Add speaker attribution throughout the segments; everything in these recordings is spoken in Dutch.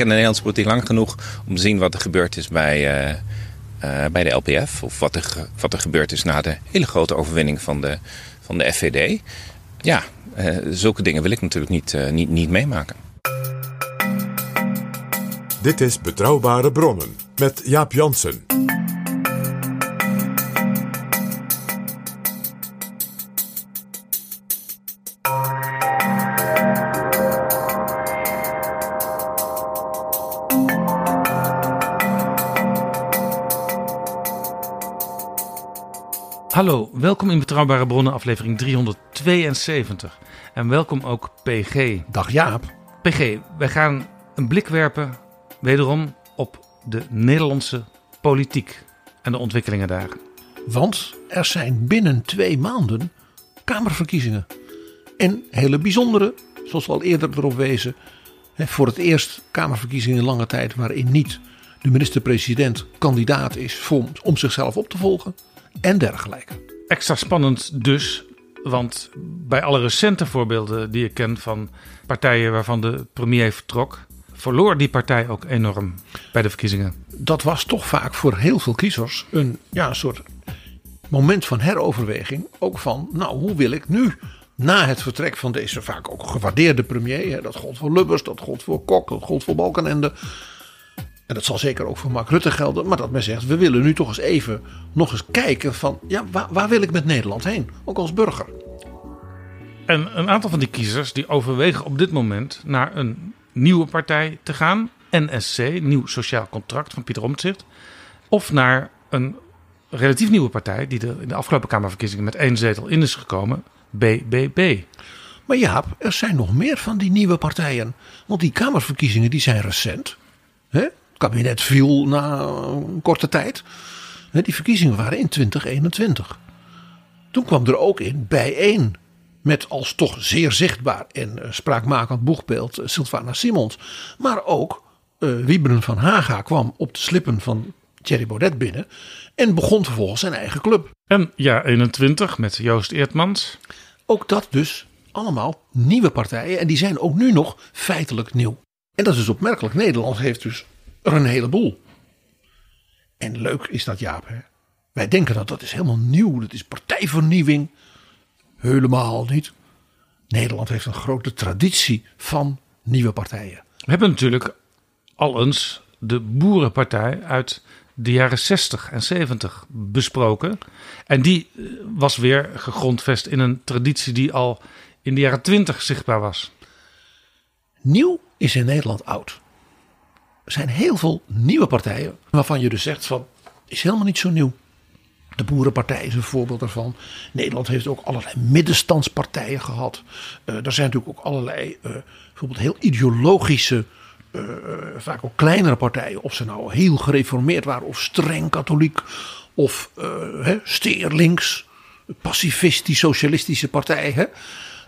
Speaker 1: Ken de Nederlandse politiek lang genoeg om te zien wat er gebeurd is bij, eh, eh, bij de LPF. Of wat er, wat er gebeurd is na de hele grote overwinning van de, van de FVD. Ja, eh, zulke dingen wil ik natuurlijk niet, niet, niet meemaken.
Speaker 2: Dit is Betrouwbare Bronnen met Jaap Jansen.
Speaker 3: Hallo, welkom in Betrouwbare Bronnen, aflevering 372. En welkom ook PG.
Speaker 4: Dag Jaap.
Speaker 3: PG, wij gaan een blik werpen, wederom, op de Nederlandse politiek en de ontwikkelingen daar.
Speaker 4: Want er zijn binnen twee maanden Kamerverkiezingen. En hele bijzondere, zoals we al eerder erop wezen. Voor het eerst Kamerverkiezingen in lange tijd waarin niet de minister-president kandidaat is om zichzelf op te volgen. En dergelijke.
Speaker 3: Extra spannend dus, want bij alle recente voorbeelden die ik ken van partijen waarvan de premier vertrok, verloor die partij ook enorm bij de verkiezingen.
Speaker 4: Dat was toch vaak voor heel veel kiezers een ja, een soort moment van heroverweging. Ook van, nou hoe wil ik nu na het vertrek van deze vaak ook gewaardeerde premier. Hè, dat gold voor Lubbers, dat gold voor Kok, dat gold voor Balkenende. En dat zal zeker ook voor Mark Rutte gelden. Maar dat men zegt, we willen nu toch eens even nog eens kijken van... Ja, waar, waar wil ik met Nederland heen? Ook als burger.
Speaker 3: En een aantal van die kiezers die overwegen op dit moment naar een nieuwe partij te gaan. NSC, Nieuw Sociaal Contract van Pieter Omtzigt. Of naar een relatief nieuwe partij die er in de afgelopen Kamerverkiezingen met één zetel in is gekomen. BBB.
Speaker 4: Maar Jaap, er zijn nog meer van die nieuwe partijen. Want die Kamerverkiezingen die zijn recent. Hè? Kabinet viel na een korte tijd. Die verkiezingen waren in 2021. Toen kwam er ook in bijeen. Met als toch zeer zichtbaar en eh, spraakmakend boegbeeld eh, Sylvana Simons. Maar ook eh Wieberen van Haga kwam op de slippen van Thierry Baudet binnen. En begon vervolgens zijn eigen club.
Speaker 3: En ja, 21 met Joost Eertmans.
Speaker 4: Ook dat dus allemaal nieuwe partijen. En die zijn ook nu nog feitelijk nieuw. En dat is dus opmerkelijk. Nederland heeft dus er een heleboel. En leuk is dat Jaap. Hè? Wij denken dat dat is helemaal nieuw. Dat is partijvernieuwing. Helemaal niet. Nederland heeft een grote traditie van nieuwe partijen.
Speaker 3: We hebben natuurlijk al eens de Boerenpartij uit de jaren 60 en 70 besproken. En die eh, was weer gegrondvest in een traditie die al in de jaren 20 zichtbaar was.
Speaker 4: Nieuw is in Nederland oud. Er zijn heel veel nieuwe partijen waarvan je dus zegt van is helemaal niet zo nieuw. De Boerenpartij is een voorbeeld daarvan. Nederland heeft ook allerlei middenstandspartijen gehad. Eh, er zijn natuurlijk ook allerlei eh, bijvoorbeeld heel ideologische, eh, vaak ook kleinere partijen. Of ze nou heel gereformeerd waren of streng katholiek of hè, steer links, pacifistisch, socialistische partij. Hè.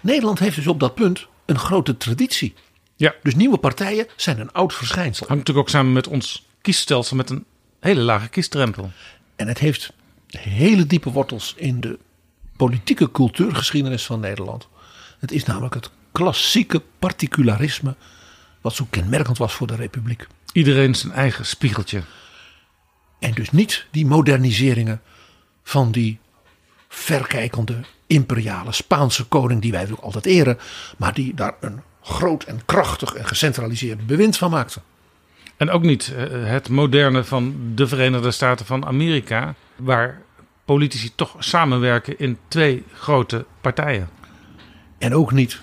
Speaker 4: Nederland heeft dus op dat punt een grote traditie.
Speaker 3: Ja,
Speaker 4: Dus nieuwe partijen zijn een oud verschijnsel.
Speaker 3: hangt natuurlijk ook samen met ons kiesstelsel met een hele lage kiesdrempel.
Speaker 4: En het heeft hele diepe wortels in de politieke cultuurgeschiedenis van Nederland. Het is namelijk het klassieke particularisme. wat zo kenmerkend was voor de Republiek.
Speaker 3: Iedereen zijn eigen spiegeltje.
Speaker 4: En dus niet die moderniseringen van die verkijkende imperiale Spaanse koning. die wij natuurlijk altijd eren. maar die daar een groot en krachtig en gecentraliseerd bewind van maakte.
Speaker 3: En ook niet eh, het moderne van de Verenigde Staten van Amerika, waar politici toch samenwerken in twee grote partijen.
Speaker 4: En ook niet.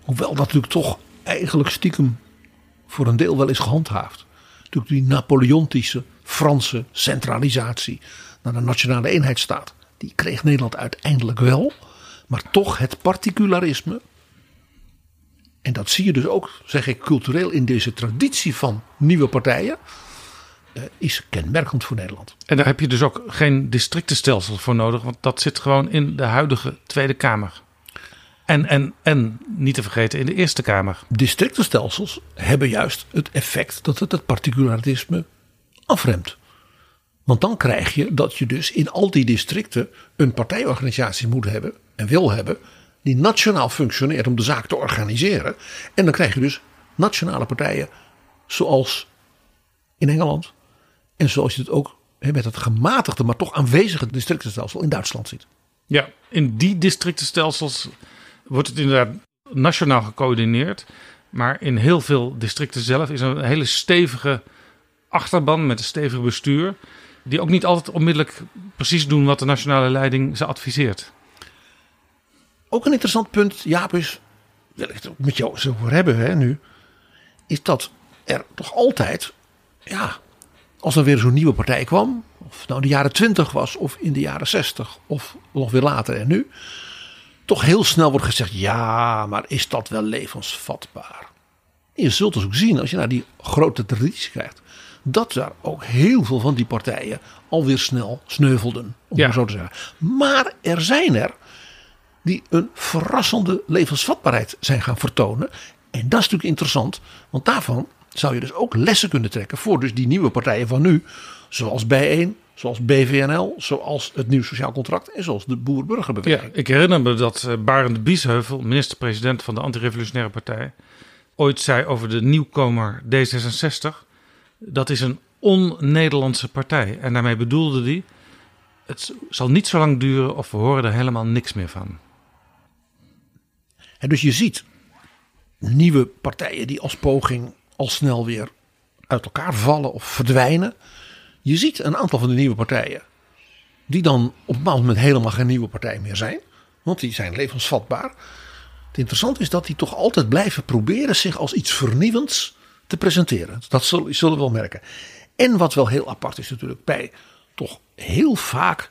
Speaker 4: Hoewel dat natuurlijk toch eigenlijk stiekem voor een deel wel is gehandhaafd. Natuurlijk die Napoleontische Franse centralisatie naar de nationale eenheidsstaat. Die kreeg Nederland uiteindelijk wel. Maar toch het particularisme. En dat zie je dus ook, zeg ik, cultureel in deze traditie van nieuwe partijen. eh, is kenmerkend voor Nederland.
Speaker 3: En daar heb je dus ook geen districtenstelsel voor nodig, want dat zit gewoon in de huidige Tweede Kamer. En, en, en niet te vergeten in de Eerste Kamer.
Speaker 4: Districtenstelsels hebben juist het effect dat het het particularisme afremt. Want dan krijg je dat je dus in al die districten een partijorganisatie moet hebben en wil hebben die nationaal functioneert om de zaak te organiseren. En dan krijg je dus nationale partijen zoals in Engeland en zoals je het ook met het gematigde, maar toch aanwezige districtenstelsel in Duitsland ziet.
Speaker 3: Ja, in die districtenstelsels wordt het inderdaad nationaal gecoördineerd. Maar in heel veel districten zelf is een hele stevige achterban met een stevig bestuur. Die ook niet altijd onmiddellijk precies doen wat de nationale leiding ze adviseert.
Speaker 4: Ook een interessant punt, Jaap, is, wil ik het ook met jou eens over hebben hè, nu, is dat er toch altijd, ja, als er weer zo'n nieuwe partij kwam, of nou in de jaren twintig was, of in de jaren zestig, of nog weer later en nu, toch heel snel wordt gezegd, ja, maar is dat wel levensvatbaar? En je zult dus ook zien, als je naar die grote traditie kijkt, dat daar ook heel veel van die partijen alweer snel sneuvelden, om
Speaker 3: Ja.
Speaker 4: maar zo te zeggen. Maar er zijn er die een verrassende levensvatbaarheid zijn gaan vertonen. En dat is natuurlijk interessant, want daarvan zou je dus ook lessen kunnen trekken voor dus die nieuwe partijen van nu, zoals B1, zoals BVNL, zoals het Nieuw Sociaal Contract en zoals de
Speaker 3: Ja,
Speaker 4: Boer-Burgerbeweging.
Speaker 3: ik herinner me dat eh, Barend Biesheuvel, minister-president van de Antirevolutionaire Partij, ooit zei over de nieuwkomer D66: dat is een on-Nederlandse partij. En daarmee bedoelde hij: het zal niet zo lang duren of we horen er helemaal niks meer van.
Speaker 4: En dus je ziet nieuwe partijen die als poging al snel weer uit elkaar vallen of verdwijnen. Je ziet een aantal van de nieuwe partijen die dan op een bepaald moment helemaal geen nieuwe partij meer zijn. Want die zijn levensvatbaar. Het interessante is dat die toch altijd blijven proberen zich als iets vernieuwends te presenteren. Dat zullen, zullen we wel merken. En wat wel heel apart is natuurlijk bij toch heel vaak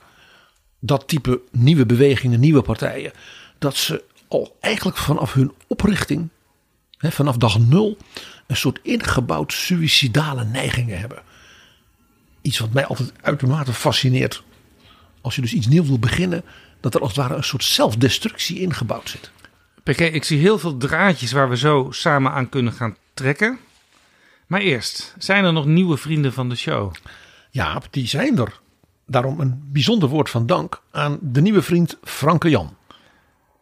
Speaker 4: dat type nieuwe bewegingen, nieuwe partijen, dat ze al eigenlijk vanaf hun oprichting, hè, vanaf dag nul, een soort ingebouwd suïcidale neigingen hebben. Iets wat mij altijd uitermate fascineert. Als je dus iets nieuw wil beginnen, dat er als het ware een soort zelfdestructie ingebouwd zit.
Speaker 3: PK, ik zie heel veel draadjes waar we zo samen aan kunnen gaan trekken. Maar eerst, zijn er nog nieuwe vrienden van de show?
Speaker 4: Ja, die zijn er. Daarom een bijzonder woord van dank aan de nieuwe vriend Franke Jan.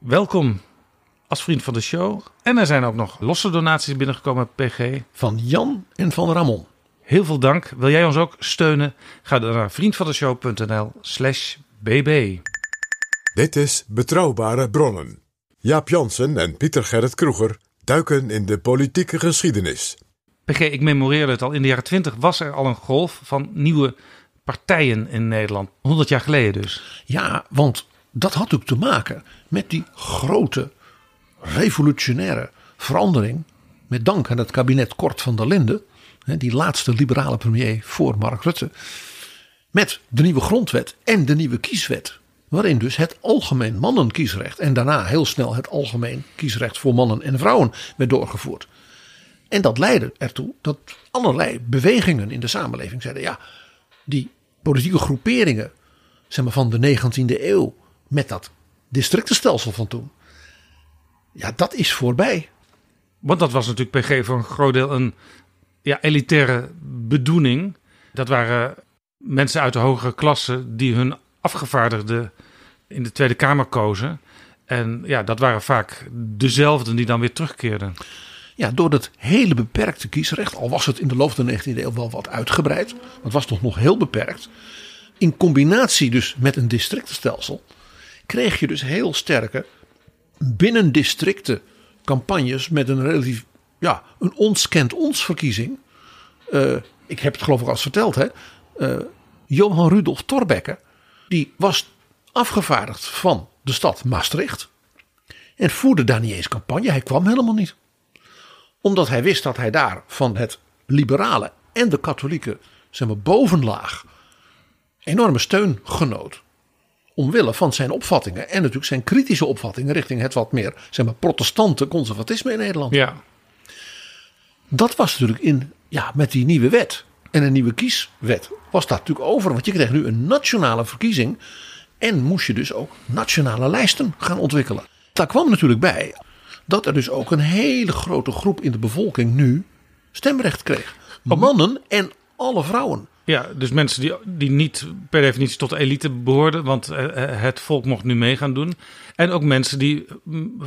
Speaker 3: Welkom als vriend van de show. En er zijn ook nog losse donaties binnengekomen, PG.
Speaker 4: Van Jan en van Ramon.
Speaker 3: Heel veel dank. Wil jij ons ook steunen? Ga dan naar vriendvandeshow.nl slash bb.
Speaker 2: Dit is Betrouwbare Bronnen. Jaap Jansen en Pieter Gerrit Kroeger duiken in de politieke geschiedenis.
Speaker 3: PG, ik memoreerde het al. In de jaren 20 was er al een golf van nieuwe partijen in Nederland. 100 jaar geleden dus.
Speaker 4: Ja, want dat had ook te maken met die grote revolutionaire verandering. Met dank aan het kabinet Kort van der Linden. Die laatste liberale premier voor Mark Rutte. Met de nieuwe grondwet en de nieuwe kieswet. Waarin dus het algemeen mannenkiesrecht en daarna heel snel het algemeen kiesrecht voor mannen en vrouwen werd doorgevoerd. En dat leidde ertoe dat allerlei bewegingen in de samenleving zeiden: ja, die politieke groeperingen zeg maar, van de 19e eeuw met dat districtenstelsel van toen. Ja, dat is voorbij.
Speaker 3: Want dat was natuurlijk PG voor een groot deel een ja, elitaire bedoeling. Dat waren mensen uit de hogere klasse die hun afgevaardigden in de Tweede Kamer kozen. En ja, dat waren vaak dezelfden die dan weer terugkeerden.
Speaker 4: Ja, door dat hele beperkte kiesrecht, al was het in de loop van de 19e eeuw wel wat uitgebreid, het was toch nog heel beperkt. In combinatie dus met een districtenstelsel, kreeg je dus heel sterke binnen districten campagnes met een relatief, ja, een ons kent ons verkiezing. Eh, ik heb het geloof ik al eens verteld, hè. Eh, Johan Rudolf Thorbecke, die was afgevaardigd van de stad Maastricht. En voerde daar niet eens campagne. Hij kwam helemaal niet omdat hij wist dat hij daar van het liberale en de katholieke zeg maar, bovenlaag enorme steun genoot. Omwille van zijn opvattingen en natuurlijk zijn kritische opvattingen richting het wat meer zeg maar, protestante conservatisme in Nederland.
Speaker 3: Ja,
Speaker 4: Dat was natuurlijk in, ja, met die nieuwe wet en een nieuwe kieswet was dat natuurlijk over. Want je kreeg nu een nationale verkiezing en moest je dus ook nationale lijsten gaan ontwikkelen. Daar kwam natuurlijk bij dat er dus ook een hele grote groep in de bevolking nu stemrecht kreeg. Mannen en alle vrouwen.
Speaker 3: Ja dus mensen die, die niet per definitie tot de elite behoorden, want eh, eh, het volk mocht nu mee gaan doen. En ook mensen die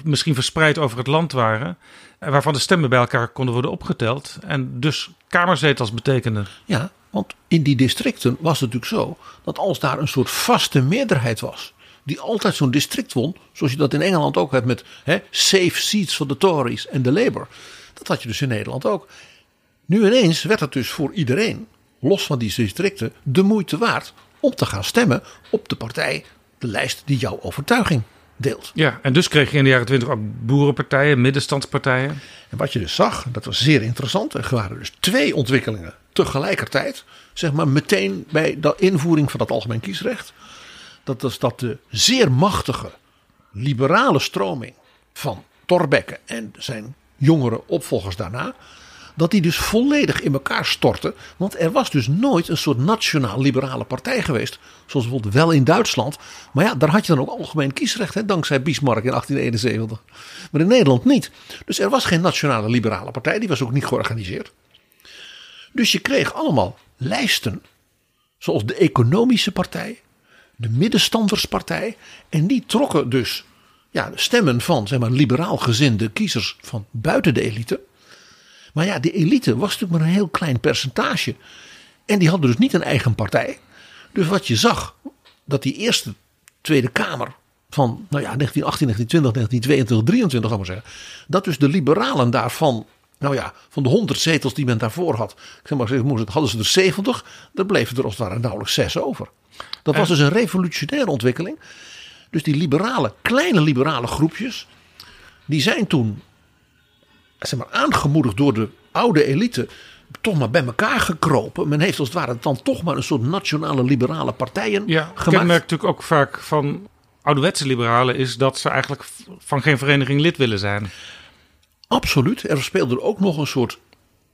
Speaker 3: misschien verspreid over het land waren, eh, waarvan de stemmen bij elkaar konden worden opgeteld. En dus kamerzetels betekenden.
Speaker 4: Ja, want in die districten was het natuurlijk zo dat als daar een soort vaste meerderheid was, die altijd zo'n district won, zoals je dat in Engeland ook hebt met hè, safe seats voor de Tories en de Labour, dat had je dus in Nederland ook. Nu ineens werd het dus voor iedereen, los van die districten, de moeite waard om te gaan stemmen op de partij, de lijst die jouw overtuiging deelt.
Speaker 3: Ja, en dus kreeg je in de jaren twintig ook boerenpartijen, middenstandspartijen.
Speaker 4: En wat je dus zag, dat was zeer interessant. Er waren dus twee ontwikkelingen tegelijkertijd. Zeg maar meteen bij de invoering van het algemeen kiesrecht. Dat was dat de zeer machtige liberale stroming van Thorbecke en zijn jongere opvolgers daarna. Dat die dus volledig in elkaar stortte. Want er was dus nooit een soort nationaal-liberale partij geweest. Zoals bijvoorbeeld wel in Duitsland. Maar ja, daar had je dan ook algemeen kiesrecht. Hè, dankzij Bismarck in 1871. Maar in Nederland niet. Dus er was geen nationale liberale partij. Die was ook niet georganiseerd. Dus je kreeg allemaal lijsten. Zoals de Economische Partij. De Middenstanderspartij. En die trokken dus ja, stemmen van zeg maar, liberaal gezinde kiezers van buiten de elite. Maar ja, die elite was natuurlijk maar een heel klein percentage. En die hadden dus niet een eigen partij. Dus wat je zag, dat die eerste Tweede Kamer van nou ja, 1918, 1920, 1922, 23 zal ik maar zeggen. Dat dus de liberalen daarvan, nou ja, van de 100 zetels die men daarvoor had. Ik zeg maar, hadden ze er 70, dan bleven er als het ware nauwelijks 6 over. Dat was dus een revolutionaire ontwikkeling. Dus die liberale, kleine liberale groepjes, die zijn toen zeg maar, aangemoedigd door de oude elite toch maar bij elkaar gekropen. Men heeft als het ware dan toch maar een soort nationale liberale partijen
Speaker 3: Ja,
Speaker 4: gemaakt.
Speaker 3: natuurlijk ook vaak van ouderwetse liberalen is dat ze eigenlijk van geen vereniging lid willen zijn.
Speaker 4: Absoluut. Er speelde er ook nog een soort,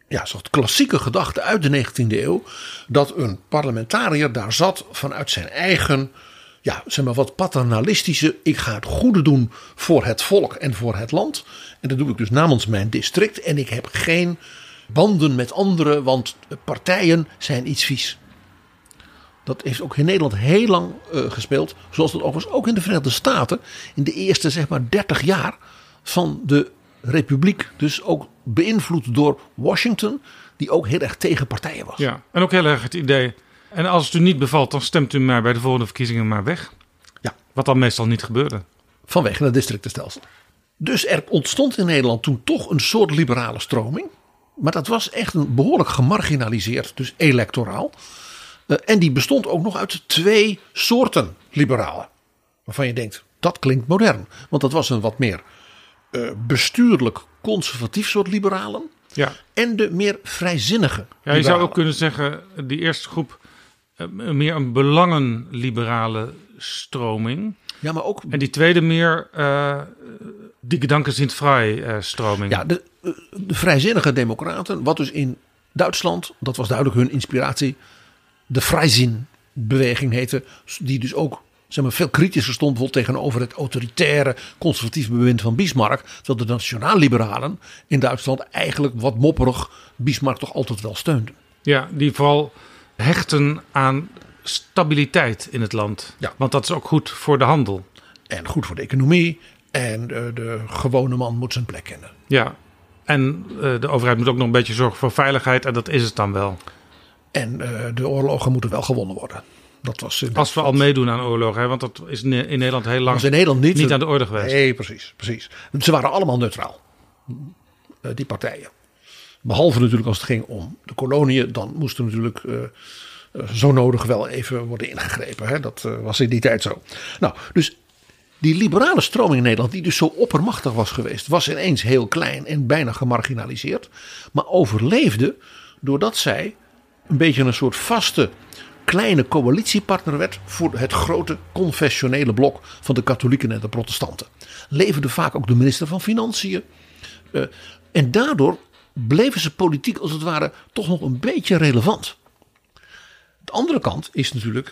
Speaker 4: ja, soort klassieke gedachte uit de 19e eeuw. Dat een parlementariër daar zat vanuit zijn eigen, ja, zeg maar wat paternalistische. Ik ga het goede doen voor het volk en voor het land. En dat doe ik dus namens mijn district. En ik heb geen banden met anderen, want partijen zijn iets vies. Dat heeft ook in Nederland heel lang eh, gespeeld. Zoals dat overigens ook in de Verenigde Staten. In de eerste zeg maar 30 jaar van de republiek. Dus ook beïnvloed door Washington. Die ook heel erg tegen partijen was.
Speaker 3: Ja, en ook heel erg het idee. En als het u niet bevalt, dan stemt u maar bij de volgende verkiezingen maar weg.
Speaker 4: Ja.
Speaker 3: Wat dan meestal niet gebeurde.
Speaker 4: Vanwege het districtenstelsel. Dus er ontstond in Nederland toen toch een soort liberale stroming. Maar dat was echt een behoorlijk gemarginaliseerd, dus electoraal. Eh, en die bestond ook nog uit twee soorten liberalen. Waarvan je denkt, dat klinkt modern. Want dat was een wat meer eh, bestuurlijk conservatief soort liberalen.
Speaker 3: Ja,
Speaker 4: En de meer vrijzinnige
Speaker 3: ja je zou ook kunnen zeggen, die eerste groep, meer een belangenliberale stroming.
Speaker 4: Ja, maar ook
Speaker 3: En die tweede meer uh, die Gedanken sind vrij eh, stroming.
Speaker 4: Ja, de, eh, de vrijzinnige democraten, wat dus in Duitsland, dat was duidelijk hun inspiratie, de Freizin-beweging heette, die dus ook zeg maar, veel kritischer stond bijvoorbeeld tegenover het autoritaire, conservatieve bewind van Bismarck. Terwijl de nationaal-liberalen in Duitsland eigenlijk wat mopperig Bismarck toch altijd wel steunden.
Speaker 3: Ja, die vooral hechten aan stabiliteit in het land.
Speaker 4: Ja.
Speaker 3: Want dat is ook goed voor de handel.
Speaker 4: En goed voor de economie. En de, de gewone man moet zijn plek kennen.
Speaker 3: Ja. En eh, de overheid moet ook nog een beetje zorgen voor veiligheid. En dat is het dan wel.
Speaker 4: En eh, de oorlogen moeten wel gewonnen worden. Dat was
Speaker 3: Als we al meedoen aan oorlogen. Hè, want dat is in Nederland heel lang
Speaker 4: was in Nederland niet,
Speaker 3: niet aan de orde geweest.
Speaker 4: Nee, precies, precies. Ze waren allemaal neutraal, eh, die partijen. Behalve natuurlijk als het ging om de koloniën, dan moest er natuurlijk eh, eh, zo nodig wel even worden ingegrepen. Hè? Dat eh, was in die tijd zo. Nou, dus die liberale stroming in Nederland, die dus zo oppermachtig was geweest, was ineens heel klein en bijna gemarginaliseerd. Maar overleefde doordat zij een beetje een soort vaste kleine coalitiepartner werd voor het grote confessionele blok van de katholieken en de protestanten. Leverde vaak ook de minister van Financiën. En daardoor bleven ze politiek als het ware toch nog een beetje relevant. De andere kant is natuurlijk,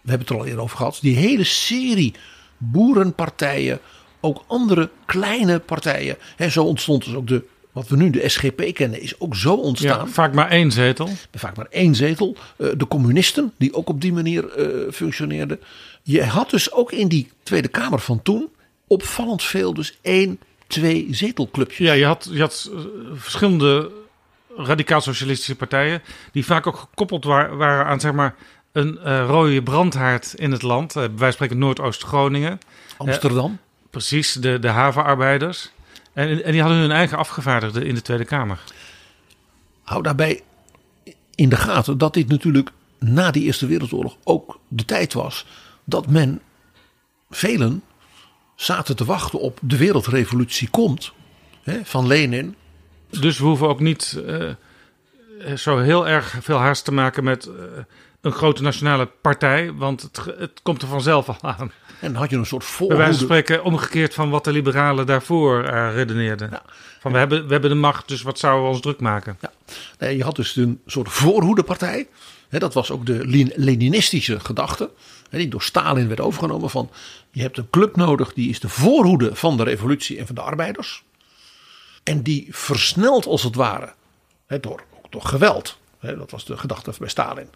Speaker 4: we hebben het er al eerder over gehad, die hele serie boerenpartijen, ook andere kleine partijen. Hè, zo ontstond dus ook de, wat we nu de SGP kennen, is ook zo ontstaan.
Speaker 3: Ja, vaak maar één zetel.
Speaker 4: Vaak maar één zetel. Eh, De communisten, die ook op die manier eh, functioneerden. Je had dus ook in die Tweede Kamer van toen opvallend veel, dus één, twee zetelclubjes.
Speaker 3: Ja, je had, je had eh, verschillende radicaal-socialistische partijen. die vaak ook gekoppeld wa- waren aan zeg maar, een eh, rode brandhaard in het land. Wijze van spreken Noordoost-Groningen.
Speaker 4: Amsterdam.
Speaker 3: Precies, de, de havenarbeiders. En, en die hadden hun eigen afgevaardigden in de Tweede Kamer.
Speaker 4: Hou daarbij in de gaten dat dit natuurlijk na die Eerste Wereldoorlog ook de tijd was dat men, velen, zaten te wachten op de wereldrevolutie komt. Hè, van Lenin.
Speaker 3: Dus we hoeven ook niet eh, zo heel erg veel haast te maken met eh, een grote nationale partij. Want het, het komt er vanzelf al aan.
Speaker 4: En dan had je een soort
Speaker 3: Bij wijze van
Speaker 4: voorhoede.
Speaker 3: spreken omgekeerd van wat de liberalen daarvoor eh, redeneerden. Van we hebben, we hebben de macht, dus wat zouden we ons druk maken?
Speaker 4: Ja. Nee, je had dus een soort voorhoedepartij. Dat was ook de Len- Leninistische gedachte. Die door Stalin werd overgenomen. Van je hebt een club nodig die is de voorhoede van de revolutie en van de arbeiders. En die versnelt als het ware. Door, door geweld. Dat was de gedachte bij Stalin.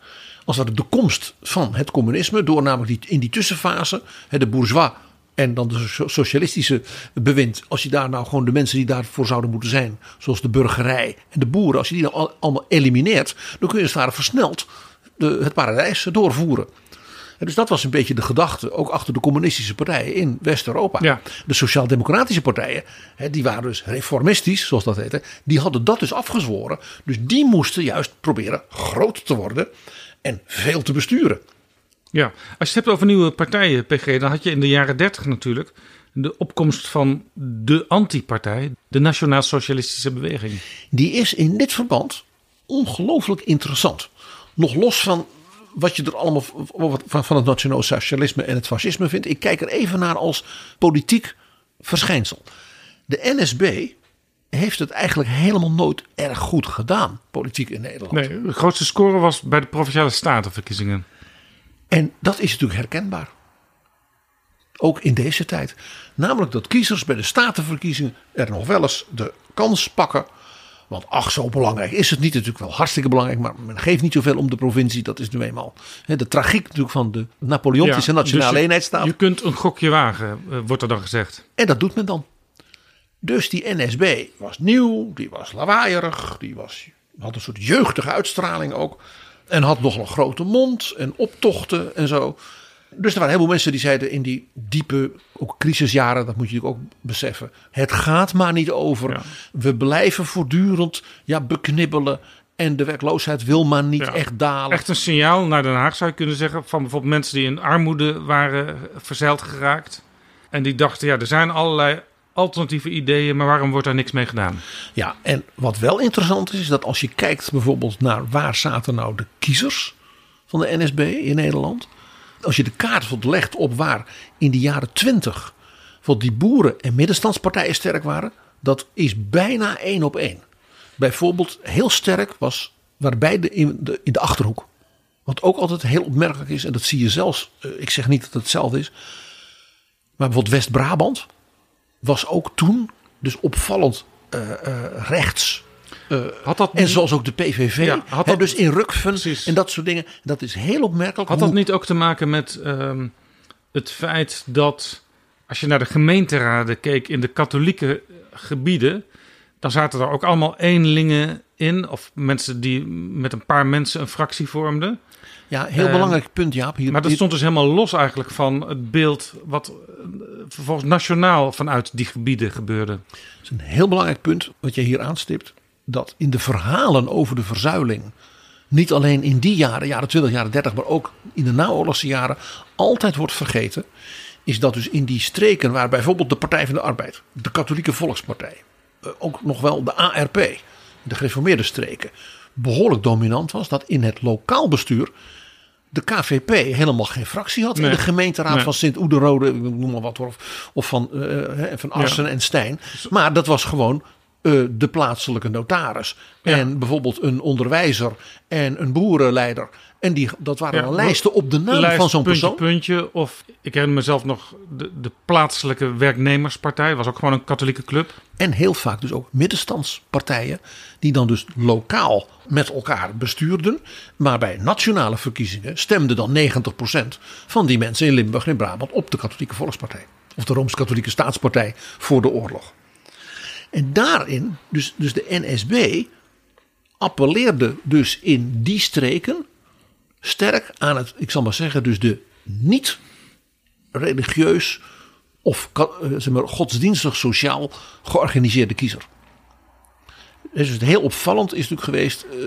Speaker 4: Als ware de komst van het communisme. Door namelijk die, in die tussenfase. De bourgeois en dan de so- socialistische bewind. Als je daar nou gewoon de mensen die daarvoor zouden moeten zijn. Zoals de burgerij en de boeren. Als je die nou al- allemaal elimineert. Dan kun je als het ware versneld de, het paradijs doorvoeren. En dus dat was een beetje de gedachte, ook achter de communistische partijen in West-Europa.
Speaker 3: Ja.
Speaker 4: De sociaal-democratische partijen, hè, die waren dus reformistisch, zoals dat heette. Die hadden dat dus afgezworen. Dus die moesten juist proberen groot te worden en veel te besturen.
Speaker 3: Ja, als je het hebt over nieuwe partijen, PG, dan had je in de jaren 30 natuurlijk de opkomst van de antipartij, de Nationaal Socialistische Beweging.
Speaker 4: Die is in dit verband ongelooflijk interessant. Nog los van wat je er allemaal van het nationaal socialisme en het fascisme vindt. Ik kijk er even naar als politiek verschijnsel. De NSB heeft het eigenlijk helemaal nooit erg goed gedaan, politiek in Nederland.
Speaker 3: Nee, de grootste score was bij de provinciale statenverkiezingen.
Speaker 4: En dat is natuurlijk herkenbaar. Ook in deze tijd. Namelijk dat kiezers bij de statenverkiezingen er nog wel eens de kans pakken. Want ach, zo belangrijk is het niet. Natuurlijk wel hartstikke belangrijk, maar men geeft niet zoveel om de provincie. Dat is nu eenmaal de tragiek natuurlijk van de Napoleontische
Speaker 3: Ja,
Speaker 4: nationale
Speaker 3: dus je-
Speaker 4: eenheidsstaat.
Speaker 3: Je kunt een gokje wagen, eh, wordt er dan gezegd.
Speaker 4: En dat doet men dan. Dus die NSB was nieuw, die was lawaaierig, die was, had een soort jeugdige uitstraling ook. En had nog een grote mond en optochten en zo. Dus er waren heel veel mensen die zeiden in die diepe ook crisisjaren, dat moet je natuurlijk ook beseffen. Het gaat maar niet over.
Speaker 3: Ja.
Speaker 4: We blijven voortdurend ja, beknibbelen. En de werkloosheid wil maar niet
Speaker 3: Ja.
Speaker 4: echt dalen.
Speaker 3: Echt een signaal naar Den Haag zou je kunnen zeggen. Van bijvoorbeeld mensen die in armoede waren verzeild geraakt. En die dachten, ja, er zijn allerlei alternatieve ideeën, maar waarom wordt daar niks mee gedaan?
Speaker 4: Ja, en wat wel interessant is, is dat als je kijkt bijvoorbeeld naar waar zaten nou de kiezers van de NSB in Nederland. Als je de kaart legt op waar in de jaren twintig die boeren- en middenstandspartijen sterk waren. Dat is bijna één op één. Bijvoorbeeld heel sterk was waarbij de, in, de, in de Achterhoek. Wat ook altijd heel opmerkelijk is, en dat zie je zelfs, eh, ik zeg niet dat het hetzelfde is. Maar bijvoorbeeld West-Brabant was ook toen dus opvallend eh, eh, rechts.
Speaker 3: Had dat,
Speaker 4: En
Speaker 3: niet,
Speaker 4: zoals ook de PVV.
Speaker 3: Ja, had dat-
Speaker 4: dus in Rukven
Speaker 3: Precies.
Speaker 4: en dat soort dingen. Dat is heel opmerkelijk.
Speaker 3: had
Speaker 4: hoe-
Speaker 3: dat niet ook te maken met ehm, het feit dat als je naar de gemeenteraden keek in de katholieke gebieden, dan zaten er ook allemaal eenlingen in, of mensen die met een paar mensen een fractie vormden.
Speaker 4: Ja, heel
Speaker 3: Ehm,
Speaker 4: belangrijk punt Jaap. Hier,
Speaker 3: Maar dat stond dus helemaal los eigenlijk van het beeld wat eh, vervolgens nationaal vanuit die gebieden gebeurde.
Speaker 4: is een heel belangrijk punt wat je hier aanstipt. Dat in de verhalen over de verzuiling. Niet alleen in die jaren, jaren 20, jaren 30, maar ook in de naoorlogse jaren. altijd wordt vergeten. Is dat dus in die streken waar bijvoorbeeld de Partij van de Arbeid. de Katholieke Volkspartij. eh, ook nog wel de ARP. de gereformeerde streken. behoorlijk dominant was. Dat in het lokaal bestuur. De KVP helemaal geen fractie had in de gemeenteraad
Speaker 3: Nee.
Speaker 4: van Sint-Oederode, noem maar wat, of, of van, hè, van Assen en Stijn. Maar dat was gewoon eh, de plaatselijke notaris.
Speaker 3: Ja.
Speaker 4: En bijvoorbeeld een onderwijzer en een boerenleider. En die, dat waren dan lijsten op de naam
Speaker 3: Lijst,
Speaker 4: van zo'n
Speaker 3: puntje,
Speaker 4: persoon.
Speaker 3: puntje. Of ik herinner mezelf nog de, de plaatselijke werknemerspartij. Was ook gewoon een katholieke club.
Speaker 4: En heel vaak dus ook middenstandspartijen. Die dan dus lokaal met elkaar bestuurden. Maar bij nationale verkiezingen stemden dan 90% van die mensen in Limburg en Brabant op de katholieke volkspartij. Of de Rooms-Katholieke staatspartij voor de oorlog. En daarin, dus, dus de NSB appelleerde dus in die streken sterk aan het, ik zal maar zeggen, dus de niet religieus of eh, zeg maar, godsdienstig sociaal georganiseerde kiezer. Dus het heel opvallend is natuurlijk geweest eh,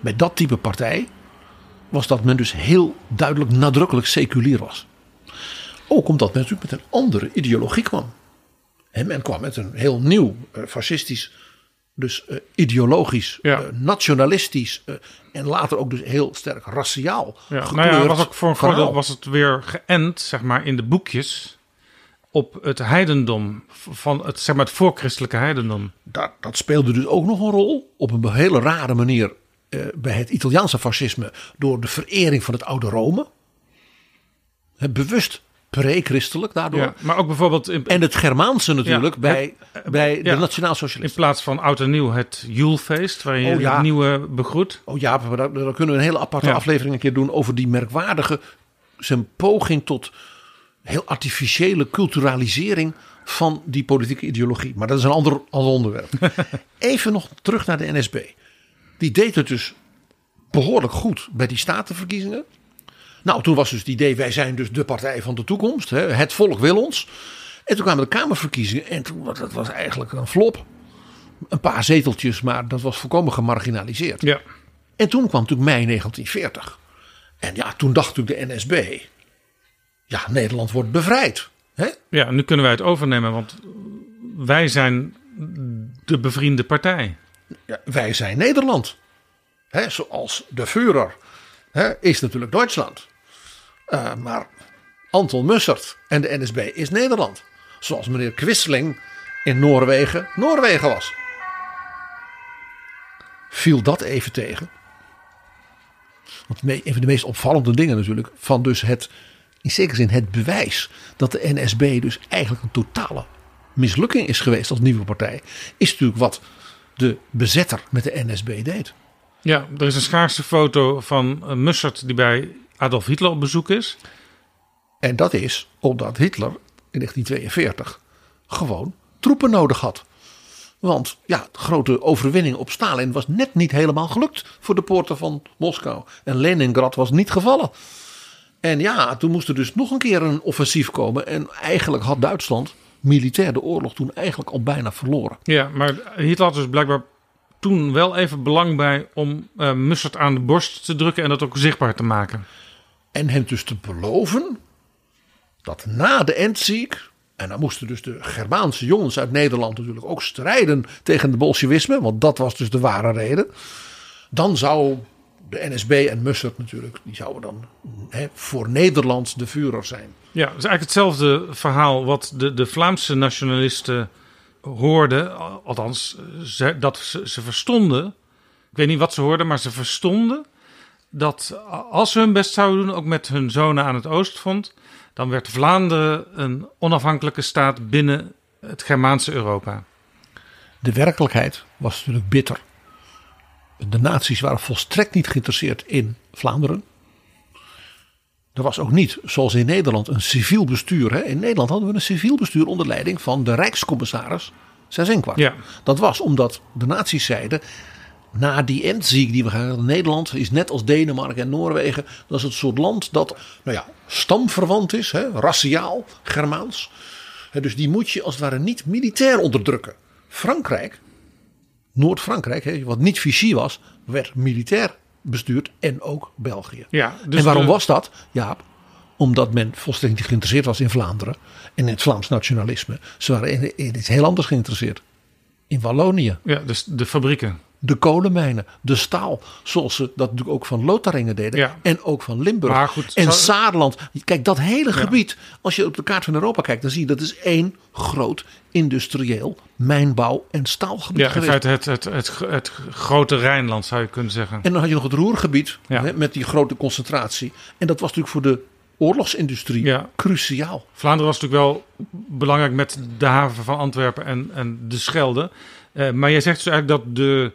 Speaker 4: bij dat type partij was dat men dus heel duidelijk nadrukkelijk seculier was. Ook omdat men natuurlijk met een andere ideologie kwam. En men kwam met een heel nieuw eh, fascistisch, dus eh, ideologisch,
Speaker 3: Ja.
Speaker 4: eh, nationalistisch eh, en later ook dus heel sterk raciaal
Speaker 3: Ja,
Speaker 4: gekleurd
Speaker 3: nou ja, was ook voor een voordeel was het weer geënt, zeg maar, in de boekjes op het heidendom van het, zeg maar, het voorchristelijke heidendom.
Speaker 4: dat, dat speelde dus ook nog een rol. Op een hele rare manier bij het Italiaanse fascisme. Door de verering van het oude Rome. Bewust pre-christelijk daardoor.
Speaker 3: Ja, maar ook bijvoorbeeld in,
Speaker 4: En het Germaanse natuurlijk
Speaker 3: Ja,
Speaker 4: bij, bij
Speaker 3: ja.
Speaker 4: de
Speaker 3: in plaats van oud en nieuw het Joelfeest, waar je
Speaker 4: Oh, ja.
Speaker 3: het nieuwe begroet.
Speaker 4: Oh ja, maar daar, daar kunnen we een hele aparte aflevering een keer doen over die merkwaardige zijn poging tot heel artificiële culturalisering van die politieke ideologie. Maar dat is een ander, ander onderwerp. Even nog terug naar de NSB. Die deed het dus behoorlijk goed bij die statenverkiezingen. Nou, toen was dus het idee, wij zijn dus de partij van de toekomst. Hè? Het volk wil ons. En toen kwamen de Kamerverkiezingen en toen, dat was eigenlijk een flop. Een paar zeteltjes, maar dat was volkomen gemarginaliseerd.
Speaker 3: Ja.
Speaker 4: En toen kwam natuurlijk mei 1940. En ja, toen dacht natuurlijk de NSB. Ja, Nederland wordt bevrijd. Hè?
Speaker 3: ja, nu kunnen wij het overnemen, want wij zijn de bevriende partij.
Speaker 4: Ja, wij zijn Nederland. Hè, zoals de Führer hè, is natuurlijk Duitsland. Eh, maar Anton Mussert en de NSB is Nederland. Zoals meneer Quisling in Noorwegen Noorwegen was. Viel dat even tegen. Want een van de meest opvallende dingen natuurlijk van dus het, in zekere zin het bewijs dat de NSB dus eigenlijk een totale mislukking is geweest als nieuwe partij, is natuurlijk wat de bezetter met de NSB deed.
Speaker 3: Ja, er is een schaarse foto van uh, Mussert die bij Adolf Hitler op bezoek is.
Speaker 4: En dat is omdat Hitler in 1942 gewoon troepen nodig had. Want ja, de grote overwinning op Stalin was net niet helemaal gelukt voor de poorten van Moskou. En Leningrad was niet gevallen. En ja, toen moest er dus nog een keer een offensief komen. En eigenlijk had Duitsland militair de oorlog toen eigenlijk al bijna verloren.
Speaker 3: Ja, maar Hitler had dus blijkbaar toen wel even belang bij om uh, Mussert aan de borst te drukken en dat ook zichtbaar te maken.
Speaker 4: En hem dus te beloven dat na de Endziek, en dan moesten dus de Germaanse jongens uit Nederland natuurlijk ook strijden tegen de Bolsjewisme, want dat was dus de ware reden. Dan zou de NSB en Mussert natuurlijk, die zouden dan hè, voor Nederland de Führer zijn.
Speaker 3: Ja, het is eigenlijk hetzelfde verhaal wat de, de Vlaamse nationalisten hoorden. Althans, dat ze, ze verstonden. Ik weet niet wat ze hoorden, maar ze verstonden dat als ze hun best zouden doen, ook met hun zonen aan het oostfront, dan werd Vlaanderen een onafhankelijke staat binnen het Germaanse Europa.
Speaker 4: De werkelijkheid was natuurlijk bitter. De naties waren volstrekt niet geïnteresseerd in Vlaanderen. Er was ook niet, zoals in Nederland, een civiel bestuur. In Nederland hadden we een civiel bestuur onder leiding van de Rijkscommissaris Seyss-Inquart.
Speaker 3: Ja.
Speaker 4: Dat was omdat de naties zeiden, na die endziek die we gaan Nederland is net als Denemarken en Noorwegen. Dat is het soort land dat nou ja, stamverwant is, hè, raciaal, Germaans. Dus die moet je als het ware niet militair onderdrukken. Frankrijk, Noord-Frankrijk, hè, wat niet Vichy was, werd militair bestuurd en ook België.
Speaker 3: Ja, dus
Speaker 4: en waarom
Speaker 3: de-
Speaker 4: was dat, Jaap? Omdat men volstrekt niet geïnteresseerd was in Vlaanderen en in het Vlaams nationalisme. Ze waren in, in iets heel anders geïnteresseerd. In Wallonië.
Speaker 3: Ja, dus de fabrieken.
Speaker 4: De kolenmijnen, de staal. Zoals ze dat natuurlijk ook van Lotharingen deden.
Speaker 3: Ja.
Speaker 4: En ook van Limburg.
Speaker 3: Goed,
Speaker 4: en
Speaker 3: zou-
Speaker 4: Saarland. Kijk, dat hele gebied. Als je op de kaart van Europa kijkt, dan zie je dat is één groot industrieel mijnbouw- en staalgebied
Speaker 3: Ja, in feite het, het, het, het grote Rijnland zou je kunnen zeggen.
Speaker 4: En dan had je nog het Roergebied
Speaker 3: Ja.
Speaker 4: hè, met die grote concentratie. En dat was natuurlijk voor de oorlogsindustrie
Speaker 3: Ja.
Speaker 4: cruciaal.
Speaker 3: Vlaanderen was natuurlijk wel belangrijk met de haven van Antwerpen en, en de Schelde. Eh, maar jij zegt dus eigenlijk dat de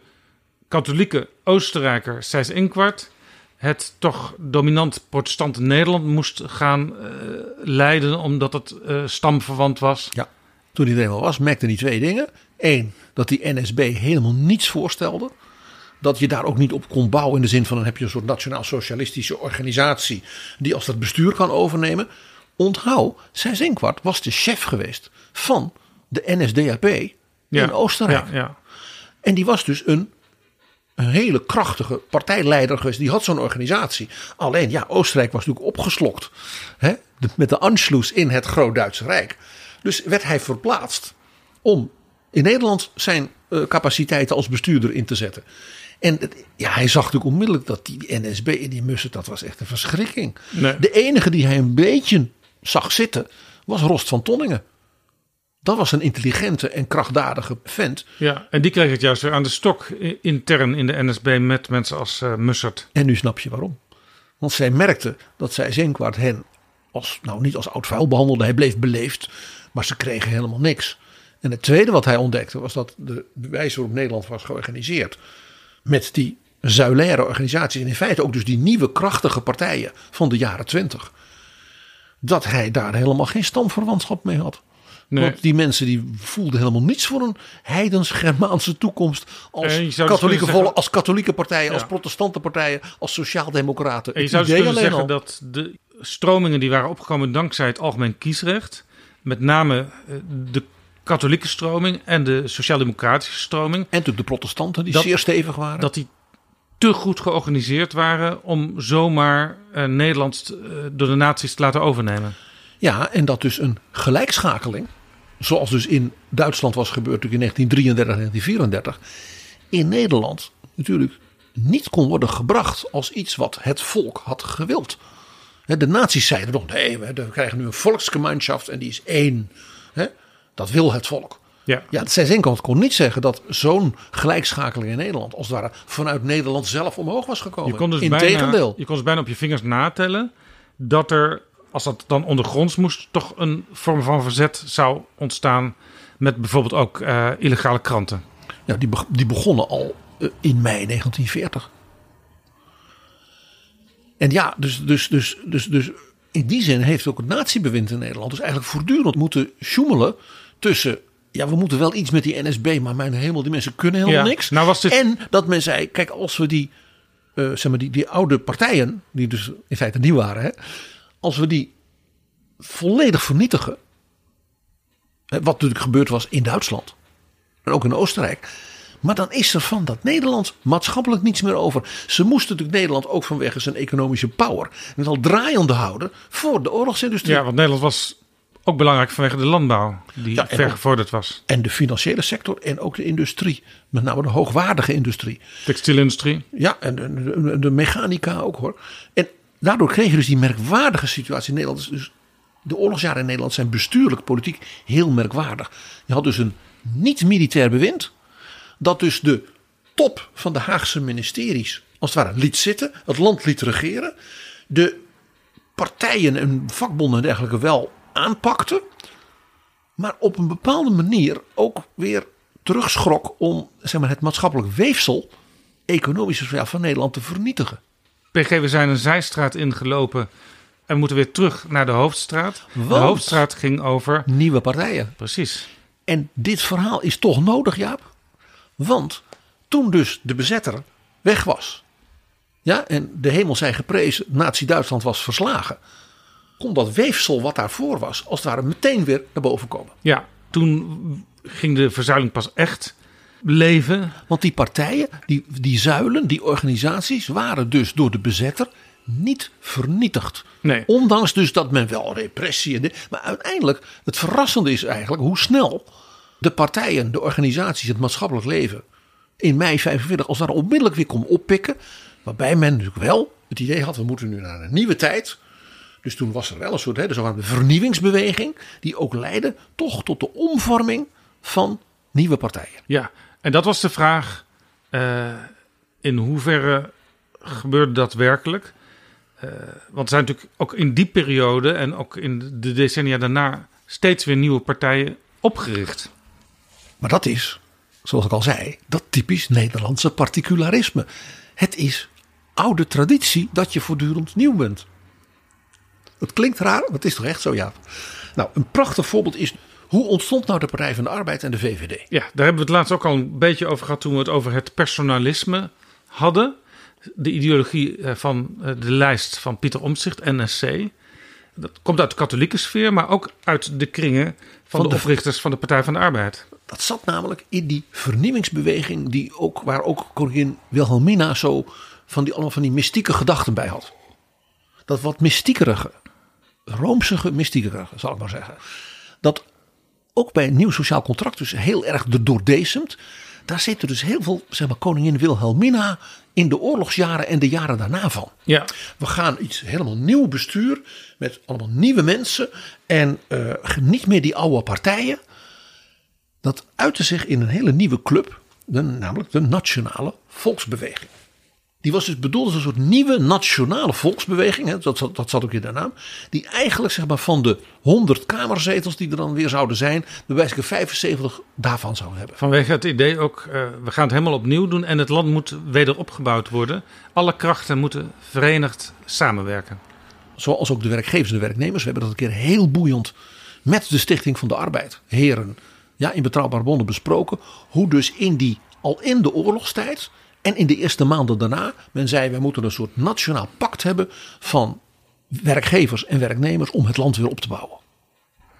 Speaker 3: katholieke Oostenrijker Sijs Inkwart het toch dominant protestante Nederland moest gaan eh, leiden omdat het eh, stamverwant was.
Speaker 4: Ja. Toen hij er eenmaal was, merkte hij twee dingen. Eén, dat die NSB helemaal niets voorstelde. Dat je daar ook niet op kon bouwen in de zin van dan heb je een soort nationaal-socialistische organisatie die als dat bestuur kan overnemen. Onthoud, Sijs Inkwart was de chef geweest van de NSDAP in Oostenrijk.
Speaker 3: Ja, ja.
Speaker 4: En die was dus een, een hele krachtige partijleider geweest. Die had zo'n organisatie. Alleen, ja, Oostenrijk was natuurlijk opgeslokt. Hè, met de Anschluss in het Groot-Duitse Rijk. Dus werd hij verplaatst om in Nederland zijn eh, capaciteiten als bestuurder in te zetten. En ja, hij zag natuurlijk onmiddellijk dat die NSB in die mussen, dat was echt een verschrikking.
Speaker 3: Nee.
Speaker 4: De enige die hij een beetje zag zitten, was Rost van Tonningen. Dat was een intelligente en krachtdadige vent.
Speaker 3: ja, en die kreeg het juist weer aan de stok intern in de NSB met mensen als eh Mussert.
Speaker 4: En nu snap je waarom. Want zij merkte dat zij Zenkwart hen als, nou niet als oud vuil behandelde. Hij bleef beleefd, maar ze kregen helemaal niks. En het tweede wat hij ontdekte was dat de wijze waarop Nederland was georganiseerd. Met die zuilaire organisaties en in feite ook dus die nieuwe krachtige partijen van de jaren twintig. Dat hij daar helemaal geen stamverwantschap mee had.
Speaker 3: Nee.
Speaker 4: Want die mensen die voelden helemaal niets voor een heidens-Germaanse toekomst. Als
Speaker 3: dus
Speaker 4: katholieke,
Speaker 3: zeggen-
Speaker 4: als katholieke partijen, als protestante partijen, als sociaaldemocraten.
Speaker 3: En je zou dus kunnen zeggen
Speaker 4: al.
Speaker 3: dat de stromingen die waren opgekomen dankzij het algemeen kiesrecht, met name eh, de katholieke stroming en de sociaal-democratische stroming,
Speaker 4: En natuurlijk de protestanten die
Speaker 3: Dat-
Speaker 4: zeer stevig waren.
Speaker 3: dat die te goed georganiseerd waren om zomaar eh, Nederland eh, door de nazi's te laten overnemen.
Speaker 4: Ja, en dat dus een gelijkschakeling, zoals dus in Duitsland was gebeurd in 1933 en 1934, in Nederland natuurlijk niet kon worden gebracht als iets wat het volk had gewild. De nazi's zeiden nog, nee, we krijgen nu een volksgemeenschap en die is één. Dat wil het volk.
Speaker 3: Ja,
Speaker 4: Ja, het Zijzenkant kon niet zeggen dat zo'n gelijkschakeling in Nederland als het ware vanuit Nederland zelf omhoog was gekomen.
Speaker 3: je kon, dus bijna,
Speaker 4: Integendeel.
Speaker 3: je kon dus bijna op je vingers natellen dat er, als dat dan ondergronds moest, toch een vorm van verzet zou ontstaan met bijvoorbeeld ook eh, illegale kranten.
Speaker 4: Ja, die, die begonnen al eh, in mei 1940. En ja, dus, dus, dus, dus, dus in die zin heeft ook het natiebewind in Nederland dus eigenlijk voortdurend moeten sjoemelen tussen. Ja, we moeten wel iets met die NSB, maar mijn hemel, die mensen kunnen helemaal
Speaker 3: Ja,
Speaker 4: niks.
Speaker 3: nou was dit-
Speaker 4: En dat men zei, kijk, als we die, eh, zeg maar die, die oude partijen, die dus in feite nieuw waren, hè, als we die volledig vernietigen, wat natuurlijk gebeurd was in Duitsland en ook in Oostenrijk. Maar dan is er van dat Nederland maatschappelijk niets meer over. Ze moesten natuurlijk Nederland ook vanwege zijn economische power het al draaiende houden voor de oorlogsindustrie.
Speaker 3: Ja, want Nederland was ook belangrijk vanwege de landbouw, die
Speaker 4: Ja, en
Speaker 3: ver
Speaker 4: ook-
Speaker 3: gevorderd was.
Speaker 4: En de financiële sector en ook de industrie. Met name de hoogwaardige industrie.
Speaker 3: Textielindustrie.
Speaker 4: Ja, en de, de, de mechanica ook hoor. En daardoor kreeg je dus die merkwaardige situatie in Nederland. Dus de oorlogsjaren in Nederland zijn bestuurlijk, politiek heel merkwaardig. Je had dus een niet-militair bewind. Dat dus de top van de Haagse ministeries als het ware liet zitten. Het land liet regeren. De partijen en vakbonden en dergelijke wel aanpakte. Maar op een bepaalde manier ook weer terugschrok om zeg maar, het maatschappelijk weefsel, economisch sociaal van Nederland te vernietigen.
Speaker 3: PG, we zijn een zijstraat ingelopen en moeten weer terug naar de hoofdstraat. De
Speaker 4: Want?
Speaker 3: hoofdstraat ging over.
Speaker 4: Nieuwe partijen.
Speaker 3: Precies.
Speaker 4: En dit verhaal is toch nodig, Jaap? Want toen dus de bezetter weg was. Ja, en de hemel zij geprezen, Nazi-Duitsland was verslagen. Kon dat weefsel wat daarvoor was, als het ware meteen weer naar boven komen.
Speaker 3: Ja, toen ging de verzuiling pas echt leven.
Speaker 4: Want die partijen, die, die zuilen, die organisaties, waren dus door de bezetter niet vernietigd.
Speaker 3: Nee.
Speaker 4: Ondanks dus dat men wel repressie en dit. Maar uiteindelijk, het verrassende is eigenlijk hoe snel de partijen, de organisaties, het maatschappelijk leven in mei 45 als daar onmiddellijk weer kon oppikken. Waarbij men natuurlijk wel het idee had, we moeten nu naar een nieuwe tijd. Dus toen was er wel een soort hè, de vernieuwingsbeweging. Die ook leidde toch tot de omvorming van nieuwe partijen.
Speaker 3: Ja, en dat was de vraag: eh, in hoeverre gebeurde dat werkelijk? Eh, want er zijn natuurlijk ook in die periode en ook in de decennia daarna steeds weer nieuwe partijen opgericht.
Speaker 4: Maar dat is, zoals ik al zei, dat typisch Nederlandse particularisme. Het is oude traditie dat je voortdurend nieuw bent. Het klinkt raar, maar het is toch echt zo, ja. Nou, een prachtig voorbeeld is hoe ontstond nou de Partij van de Arbeid en de VVD?
Speaker 3: Ja, daar hebben we het laatst ook al een beetje over gehad toen we het over het personalisme hadden. De ideologie eh, van eh, de lijst van Pieter Omtzigt, NSC. Dat komt uit de katholieke sfeer, maar ook uit de kringen van, de- oprichters van de Partij van de Arbeid.
Speaker 4: Dat zat namelijk in die vernieuwingsbeweging die ook, waar ook koningin Wilhelmina zo van die, allemaal van die mystieke gedachten bij had. Dat wat mystiekerige, roomsige mystiekerige zal ik maar zeggen. Dat ook bij een nieuw sociaal contract dus heel erg de doordesemt. Daar zitten dus heel veel, zeg maar, koningin Wilhelmina in de oorlogsjaren en de jaren daarna van.
Speaker 3: Ja,
Speaker 4: We gaan iets helemaal nieuw bestuur met allemaal nieuwe mensen en eh, niet meer die oude partijen. Dat uitte zich in een hele nieuwe club, de, namelijk de Nationale Volksbeweging. Die was dus bedoeld als een soort nieuwe nationale volksbeweging, hè, dat, zat- dat zat ook in de naam. Die eigenlijk zeg maar, van de 100 kamerzetels die er dan weer zouden zijn, bij wijze van 75 daarvan zou hebben.
Speaker 3: vanwege het idee ook, eh, we gaan het helemaal opnieuw doen en het land moet weder opgebouwd worden. Alle krachten moeten verenigd samenwerken.
Speaker 4: Zoals ook de werkgevers en de werknemers. We hebben dat een keer heel boeiend met de Stichting van de Arbeid, heren, ja, in betrouwbare bronnen besproken. Hoe dus in die, al in de oorlogstijd en in de eerste maanden daarna, men zei: wij moeten een soort nationaal pact hebben van werkgevers en werknemers om het land weer op te bouwen.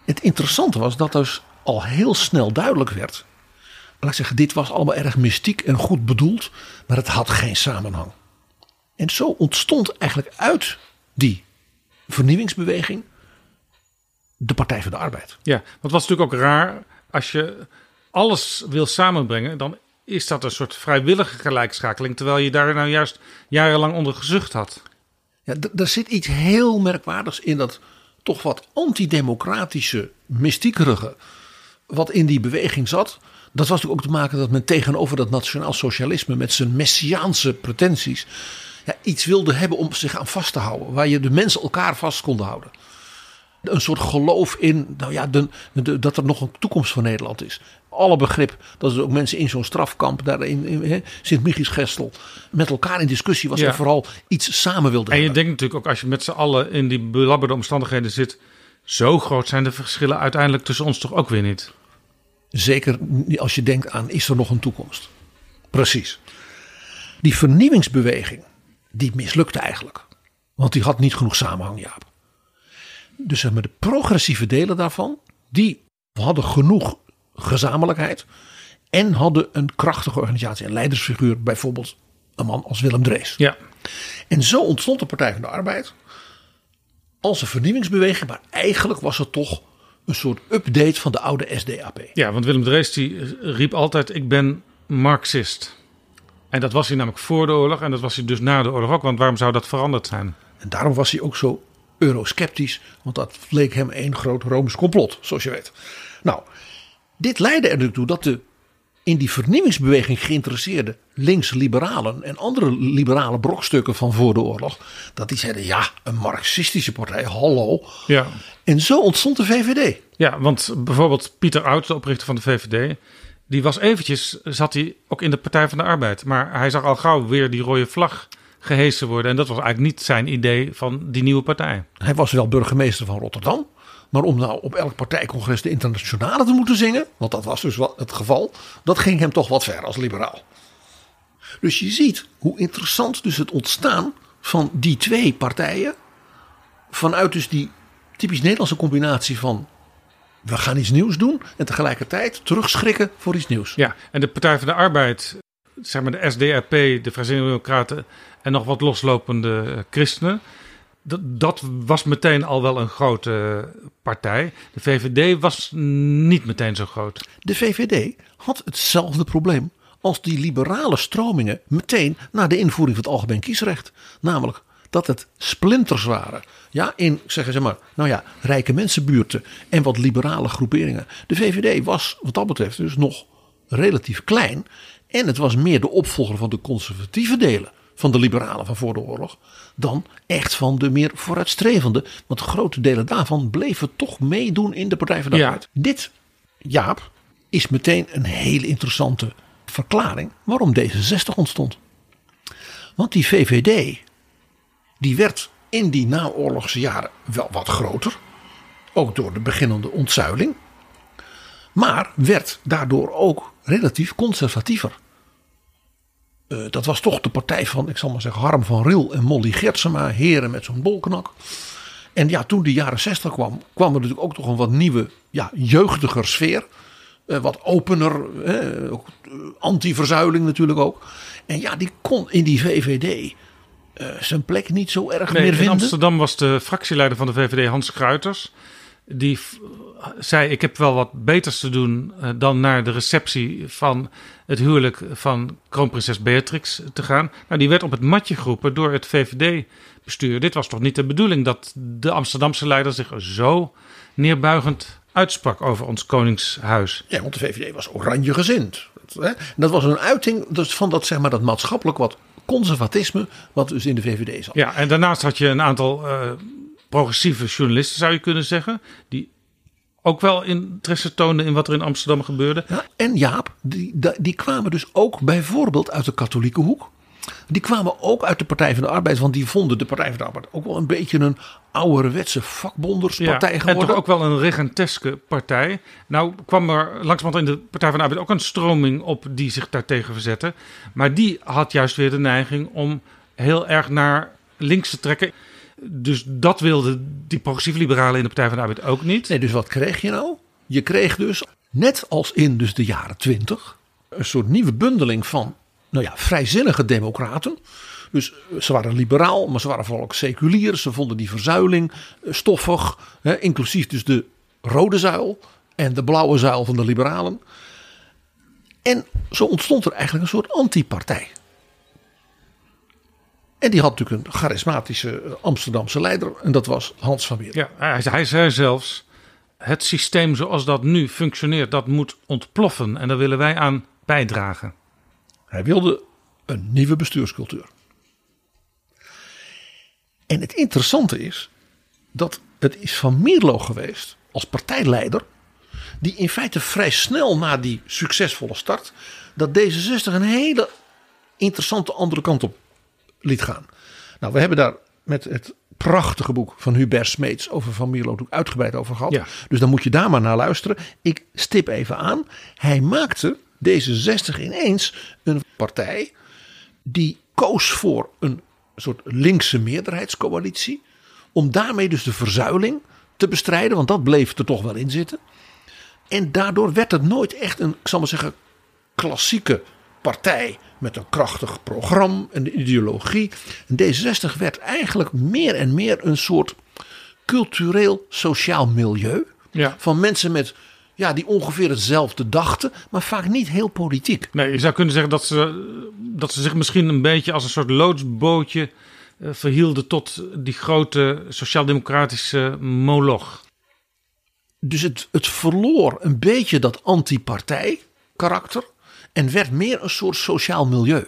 Speaker 4: Het interessante was dat dus al heel snel duidelijk werd. Laat ik zeggen, dit was allemaal erg mystiek en goed bedoeld, maar het had geen samenhang. En zo ontstond eigenlijk uit die vernieuwingsbeweging de Partij van de Arbeid.
Speaker 3: Ja, want het was natuurlijk ook raar als je alles wil samenbrengen, dan is dat een soort vrijwillige gelijkschakeling, terwijl je daar nou juist jarenlang onder gezucht had.
Speaker 4: Ja, d- er zit iets heel merkwaardigs in dat toch wat antidemocratische, mystiekerige wat in die beweging zat. Dat was natuurlijk ook te maken dat men tegenover dat nationaal socialisme met zijn messiaanse pretenties ja, iets wilde hebben om zich aan vast te houden. Waar je de mensen elkaar vast konden houden. Een soort geloof in nou ja, de, de- dat er nog een toekomst voor Nederland is. Alle begrip dat er ook mensen in zo'n strafkamp, daar in, in Sint-Michielsgestel, met elkaar in discussie was
Speaker 3: Ja.
Speaker 4: en vooral iets samen wilde
Speaker 3: En je
Speaker 4: hebben.
Speaker 3: denkt natuurlijk ook als je met z'n allen in die belabberde omstandigheden zit, zo groot zijn de verschillen uiteindelijk tussen ons toch ook weer niet.
Speaker 4: Zeker als je denkt aan is er nog een toekomst. Precies. Die vernieuwingsbeweging, die mislukte eigenlijk. Want die had niet genoeg samenhang, Jaap. Dus zeg maar, de progressieve delen daarvan, die hadden genoeg gezamenlijkheid. En hadden een krachtige organisatie en leidersfiguur. Bijvoorbeeld een man als Willem Drees.
Speaker 3: Ja,
Speaker 4: En zo ontstond de Partij van de Arbeid als een vernieuwingsbeweging. Maar eigenlijk was het toch een soort update van de oude SDAP.
Speaker 3: ja want Willem Drees die riep altijd, ik ben Marxist. En dat was hij namelijk voor de oorlog en dat was hij dus na de oorlog ook, want waarom zou dat veranderd zijn?
Speaker 4: En daarom was hij ook zo eurosceptisch, want dat leek hem één groot Rooms complot, zoals je weet. Nou, dit leidde er natuurlijk toe dat de in die vernieuwingsbeweging geïnteresseerde links-liberalen en andere liberale brokstukken van voor de oorlog, dat die zeiden: ja, een marxistische partij, hallo.
Speaker 3: Ja.
Speaker 4: En zo ontstond de VVD.
Speaker 3: Ja, want bijvoorbeeld Pieter Oud, de oprichter van de VVD, die was eventjes, zat hij ook in de Partij van de Arbeid. Maar hij zag al gauw weer die rode vlag gehesen worden. En dat was eigenlijk niet zijn idee van die nieuwe partij.
Speaker 4: Hij was wel burgemeester van Rotterdam. Maar om nou op elk partijcongres de internationale te moeten zingen, want dat was dus het geval, dat ging hem toch wat ver als liberaal. Dus je ziet hoe interessant dus het ontstaan van die twee partijen, vanuit dus die typisch Nederlandse combinatie van we gaan iets nieuws doen en tegelijkertijd terugschrikken voor iets nieuws.
Speaker 3: Ja, en de Partij van de Arbeid, zeg maar de SDAP, de Vrijzinnig Democraten en nog wat loslopende eh, christenen. Dat, dat was meteen al wel een grote partij. De VVD was niet meteen zo groot.
Speaker 4: De VVD had hetzelfde probleem als die liberale stromingen meteen na de invoering van het algemeen kiesrecht. Namelijk dat het splinters waren. Ja, in zeggen ze maar, nou ja, rijke mensenbuurten en wat liberale groeperingen. De VVD was wat dat betreft dus nog relatief klein. En het was meer de opvolger van de conservatieve delen van de liberalen van voor de oorlog. Dan echt van de meer vooruitstrevende. Want grote delen daarvan bleven toch meedoen in de Partij van de
Speaker 3: Ja.
Speaker 4: Arbeid. Dit, Jaap, is meteen een hele interessante verklaring waarom D66 ontstond. Want die VVD, die werd in die naoorlogse jaren wel wat groter. Ook door de beginnende ontzuiling. Maar werd daardoor ook relatief conservatiever. Eh, dat was toch de partij van, ik zal maar zeggen, Harm van Riel en Molly Gertsema, heren met zo'n bolknak. En ja, toen de jaren 60 kwam, kwam er natuurlijk ook toch een wat nieuwe, ja, jeugdiger sfeer. Eh, wat opener, eh, anti-verzuiling natuurlijk ook. En ja, die kon in die VVD zijn plek niet zo erg
Speaker 3: Nee,
Speaker 4: meer
Speaker 3: in
Speaker 4: vinden.
Speaker 3: Amsterdam was de fractieleider van de VVD Hans Kruiters. Die zei: Ik heb wel wat beters te doen eh, dan naar de receptie van het huwelijk van kroonprinses Beatrix te gaan. Nou, die werd op het matje geroepen door het VVD-bestuur. Dit was toch niet de bedoeling dat de Amsterdamse leider zich zo neerbuigend uitsprak over ons koningshuis.
Speaker 4: Ja, want de VVD was oranje gezind. Dat, hè, en dat was een uiting dus van dat, zeg maar, dat maatschappelijk wat conservatisme wat dus in de VVD zat.
Speaker 3: Ja, en daarnaast had je een aantal eh, progressieve journalisten, zou je kunnen zeggen, die ook wel interesse toonden in wat er in Amsterdam gebeurde.
Speaker 4: Ja, en Jaap, die, die, kwamen dus ook bijvoorbeeld uit de katholieke hoek. Die kwamen ook uit de Partij van de Arbeid, want die vonden de Partij van de Arbeid ook wel een beetje een ouderwetse vakbonderspartij
Speaker 3: en
Speaker 4: geworden.
Speaker 3: toch ook wel een regenteske partij. Nou kwam er langzamerhand in de Partij van de Arbeid ook een stroming op die zich daartegen verzette. Maar die had juist weer de neiging om heel erg naar links te trekken. Dus dat wilden die progressieve liberalen in de Partij van de Arbeid ook niet.
Speaker 4: Nee, dus wat kreeg je nou? Je kreeg dus, net als in dus de jaren twintig, een soort nieuwe bundeling van nou ja, vrijzinnige democraten. Dus ze waren liberaal, maar ze waren vooral ook seculier. Ze vonden die verzuiling eh, stoffig, hè, inclusief dus de rode zuil en de blauwe zuil van de liberalen. En zo ontstond er eigenlijk een soort antipartij. En die had natuurlijk een charismatische eh, Amsterdamse leider en dat was Hans van Weer.
Speaker 3: Ja, hij, hij zei zelfs: het systeem zoals dat nu functioneert, dat moet ontploffen. En daar willen wij aan bijdragen.
Speaker 4: Hij wilde een nieuwe bestuurscultuur. En het interessante is dat het is Van Mierlo geweest als partijleider. Die in feite vrij snel na die succesvolle start. dat D66 een hele interessante andere kant op liet gaan. Nou, we hebben daar met het prachtige boek van Hubert Smeets over Van Mierlo uitgebreid over gehad.
Speaker 3: Ja.
Speaker 4: Dus dan moet je daar maar naar luisteren. Ik stip even aan. Hij maakte D66 ineens een partij die koos voor een soort linkse meerderheidscoalitie. Om daarmee dus de verzuiling te bestrijden, want dat bleef er toch wel in zitten. En daardoor werd het nooit echt een, ik zal maar zeggen, klassieke partij met een krachtig programma, een ideologie. En D66 werd eigenlijk meer en meer een soort cultureel sociaal milieu.
Speaker 3: Ja.
Speaker 4: Van mensen met, ja, die ongeveer hetzelfde dachten, maar vaak niet heel politiek.
Speaker 3: Nee, je zou kunnen zeggen dat ze, dat ze zich misschien een beetje als een soort loodsbootje eh, verhielden tot die grote sociaal-democratische moloch.
Speaker 4: Dus het, het verloor een beetje dat anti-partij karakter en werd meer een soort sociaal milieu.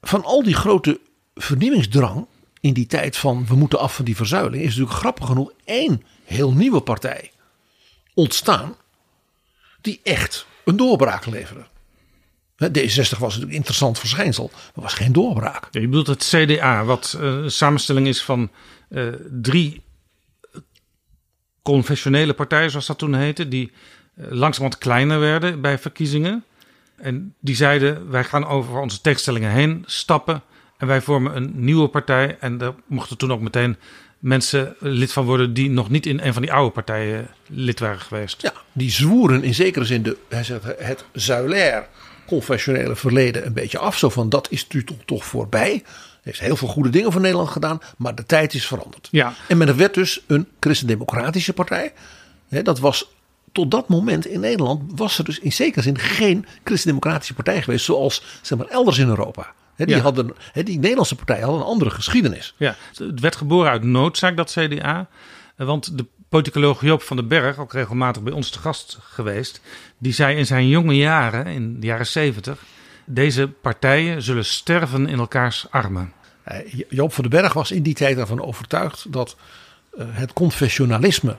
Speaker 4: Van al die grote vernieuwingsdrang in die tijd van we moeten af van die verzuiling is natuurlijk grappig genoeg één heel nieuwe partij ontstaan die echt een doorbraak leverde. Hè, D66 was natuurlijk een interessant verschijnsel, maar was geen doorbraak.
Speaker 3: Ja, je bedoelt het CDA, wat eh, een samenstelling is van eh, drie confessionele partijen, zoals dat toen heette, die eh, langzamerhand kleiner werden bij verkiezingen. En die zeiden, wij gaan over onze tegenstellingen heen stappen en wij vormen een nieuwe partij. En daar mochten toen ook meteen mensen lid van worden die nog niet in een van die oude partijen lid waren geweest.
Speaker 4: Ja, die zwoeren in zekere zin de, hij zegt, het zuilair confessionele verleden een beetje af. Zo van dat is nu toch, toch voorbij. Heeft heel veel goede dingen voor Nederland gedaan, maar de tijd is veranderd.
Speaker 3: Ja.
Speaker 4: En men werd dus een christendemocratische partij. Dat was tot dat moment in Nederland was er dus in zekere zin geen christendemocratische partij geweest. Zoals zeg maar, elders in Europa. Die,
Speaker 3: Ja.
Speaker 4: hadden, die Nederlandse partijen hadden een andere geschiedenis.
Speaker 3: Ja, het werd geboren uit noodzaak, dat CDA. Want de politicoloog Joop van den Berg, ook regelmatig bij ons te gast geweest, die zei in zijn jonge jaren, in de jaren zeventig, deze partijen zullen sterven in elkaars armen.
Speaker 4: Eh, Joop van den Berg was in die tijd ervan overtuigd dat eh, het confessionalisme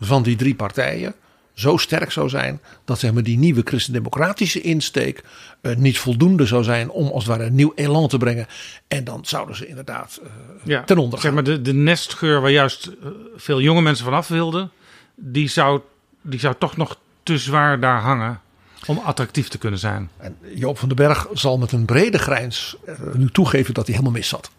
Speaker 4: van die drie partijen zo sterk zou zijn dat zeg maar, die nieuwe christendemocratische insteek eh, niet voldoende zou zijn om als het ware een nieuw elan te brengen. En dan zouden ze inderdaad eh,
Speaker 3: Ja,
Speaker 4: ten onder
Speaker 3: zeg
Speaker 4: gaan.
Speaker 3: maar de, de nestgeur waar juist eh, veel jonge mensen vanaf wilden, die zou, die zou toch nog te zwaar daar hangen om attractief te kunnen zijn.
Speaker 4: En Joop van den Berg zal met een brede grijns nu toegeven dat hij helemaal mis zat.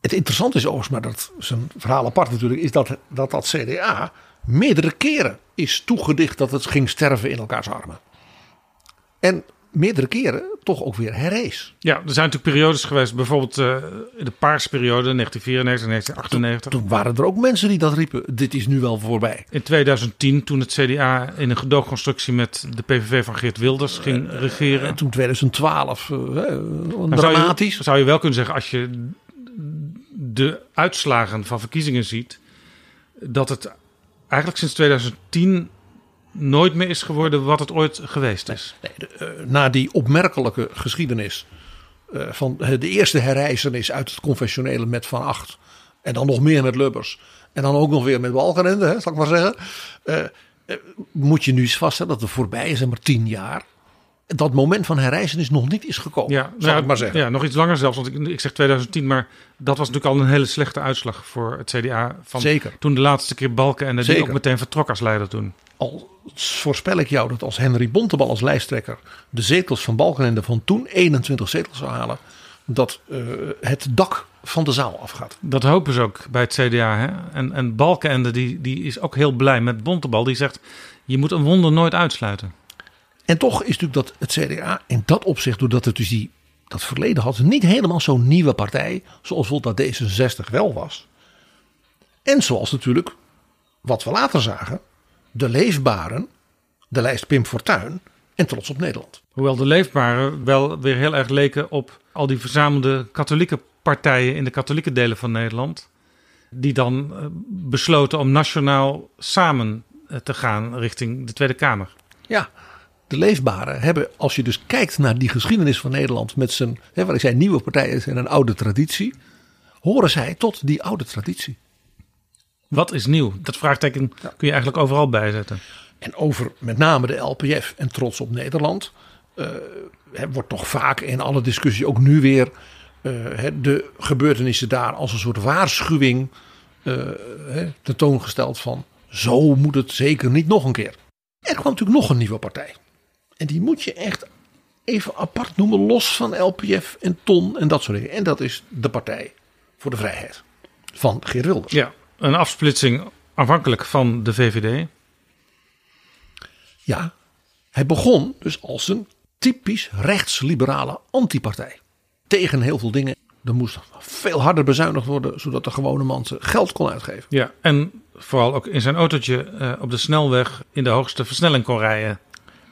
Speaker 4: Het interessante is overigens, maar dat is een verhaal apart natuurlijk, is dat dat, dat CDA meerdere keren is toegedicht dat het ging sterven in elkaars armen. En meerdere keren toch ook weer herrees.
Speaker 3: Ja, er zijn natuurlijk periodes geweest, bijvoorbeeld eh, in de paarsperiode 1994, 1998.
Speaker 4: Toen waren er ook mensen die dat riepen, dit is nu wel voorbij.
Speaker 3: In 2010, toen het CDA in een gedoogconstructie met de PVV van Geert Wilders ging regeren.
Speaker 4: En toen 2012, eh,
Speaker 3: zou je,
Speaker 4: dramatisch.
Speaker 3: zou je wel kunnen zeggen, als je de uitslagen van verkiezingen ziet, dat het eigenlijk sinds 2010 nooit meer is geworden wat het ooit geweest is.
Speaker 4: Nee, eh, na die opmerkelijke geschiedenis eh, van eh, de eerste herreizenis uit het confessionele met Van Acht. En dan nog meer met Lubbers. En dan ook nog weer met Balkenende, hè, zal ik maar zeggen. Moet je nu eens vaststellen dat de voorbije, zeg maar tien jaar... dat moment van herreizenis nog niet is gekomen.
Speaker 3: Ja,
Speaker 4: zal
Speaker 3: nou,
Speaker 4: ik maar zeggen.
Speaker 3: Ja, nog iets langer zelfs, want ik, ik zeg 2010, maar dat was natuurlijk al een hele slechte uitslag voor het CDA. Van
Speaker 4: Zeker.
Speaker 3: Toen de laatste keer Balken en die ook meteen vertrok als leider toen.
Speaker 4: Al voorspel ik jou dat als Henry Bontebal als lijsttrekker... de zetels van Balkenende van toen 21 zetels zou halen... dat eh, het dak van de zaal afgaat.
Speaker 3: Dat hopen ze ook bij het CDA. Hè? En, en Balkenende die, die is ook heel blij met Bontebal. Die zegt, je moet een wonder nooit uitsluiten.
Speaker 4: En toch is natuurlijk dat het CDA in dat opzicht, doordat het dus die, dat verleden had, niet helemaal zo'n nieuwe partij. Zoals bijvoorbeeld dat D66 wel was. En zoals natuurlijk, wat we later zagen, de leefbaren, de lijst Pim Fortuyn en Trots op Nederland.
Speaker 3: Hoewel de leefbare wel weer heel erg leken op al die verzamelde katholieke partijen in de katholieke delen van Nederland. Die dan eh, besloten om nationaal samen eh, te gaan richting de Tweede Kamer.
Speaker 4: Ja, de leefbaren hebben, als je dus kijkt naar die geschiedenis van Nederland met zijn, hè, wat ik zei, nieuwe partijen en een oude traditie, horen zij tot die oude traditie.
Speaker 3: Wat is nieuw? Dat vraagteken kun je eigenlijk overal bijzetten.
Speaker 4: En over met name de LPF en trots op Nederland. eh, wordt toch vaak in alle discussie ook nu weer eh, de gebeurtenissen daar als een soort waarschuwing hè, tentoongesteld van zo moet het zeker niet nog een keer. Er kwam natuurlijk nog een nieuwe partij. En die moet je echt even apart noemen, los van LPF en TON en dat soort dingen. En dat is de Partij voor de Vrijheid van Geert Wilders.
Speaker 3: Ja, een afsplitsing afhankelijk van de VVD.
Speaker 4: Ja, hij begon dus als een typisch rechtsliberale antipartij. Tegen heel veel dingen. Er moest veel harder bezuinigd worden, zodat de gewone man zijn geld kon uitgeven.
Speaker 3: Ja, en vooral ook in zijn autootje eh, op de snelweg in de hoogste versnelling kon rijden.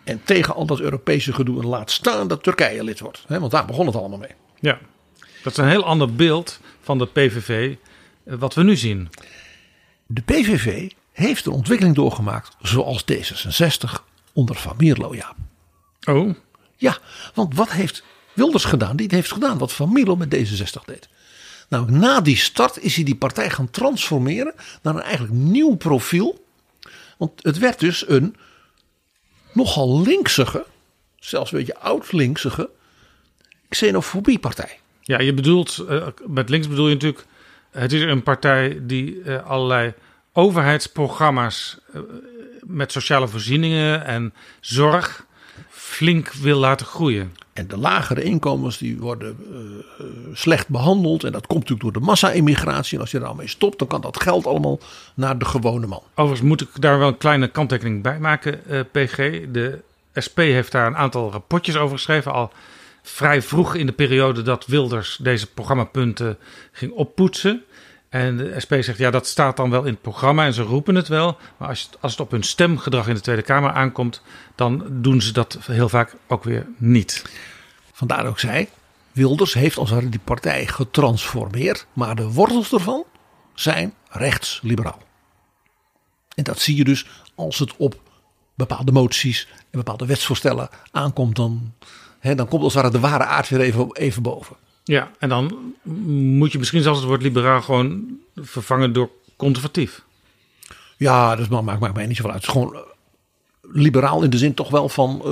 Speaker 4: En tegen al dat Europese gedoe en laat staan dat Turkije lid wordt. Hè, want daar begon het allemaal mee.
Speaker 3: Ja, dat is een heel ander beeld van de PVV eh, wat we nu zien.
Speaker 4: De PVV heeft een ontwikkeling doorgemaakt zoals D66 onder Van Mierlo, ja.
Speaker 3: Oh,
Speaker 4: Ja, want wat heeft Wilders gedaan? Die heeft gedaan wat Van Mierlo met D66 deed. Nou, na die start is hij die partij gaan transformeren naar een eigenlijk nieuw profiel. Want het werd dus een nogal linksige, zelfs een beetje oud-linksige, xenofobiepartij.
Speaker 3: ja, je bedoelt, eh, met links bedoel je natuurlijk, het is een partij die eh, allerlei overheidsprogramma's eh, met sociale voorzieningen en zorg flink wil laten groeien.
Speaker 4: En de lagere inkomens die worden eh, slecht behandeld. En dat komt natuurlijk door de massa-immigratie. En als je daar mee stopt, dan kan dat geld allemaal naar de gewone man.
Speaker 3: Overigens moet ik daar wel een kleine kanttekening bij maken, eh, PG. De SP heeft daar een aantal rapportjes over geschreven. Al vrij vroeg in de periode dat Wilders deze programmapunten ging oppoetsen. En de SP zegt, ja, dat staat dan wel in het programma en ze roepen het wel. Maar als het, als het op hun stemgedrag in de Tweede Kamer aankomt, dan doen ze dat heel vaak ook weer niet.
Speaker 4: Vandaar ook zij, Wilders heeft als die partij getransformeerd. Maar de wortels ervan zijn rechtsliberaal. En dat zie je dus als het op bepaalde moties en bepaalde wetsvoorstellen aankomt. Dan, hè, dan komt als het ware de ware aard weer even, even boven.
Speaker 3: Ja, en dan moet je misschien zelfs het woord liberaal gewoon vervangen door conservatief.
Speaker 4: Ja, dat maakt, maakt mij niet zoveel uit. Het is gewoon eh, liberaal in de zin toch wel van eh,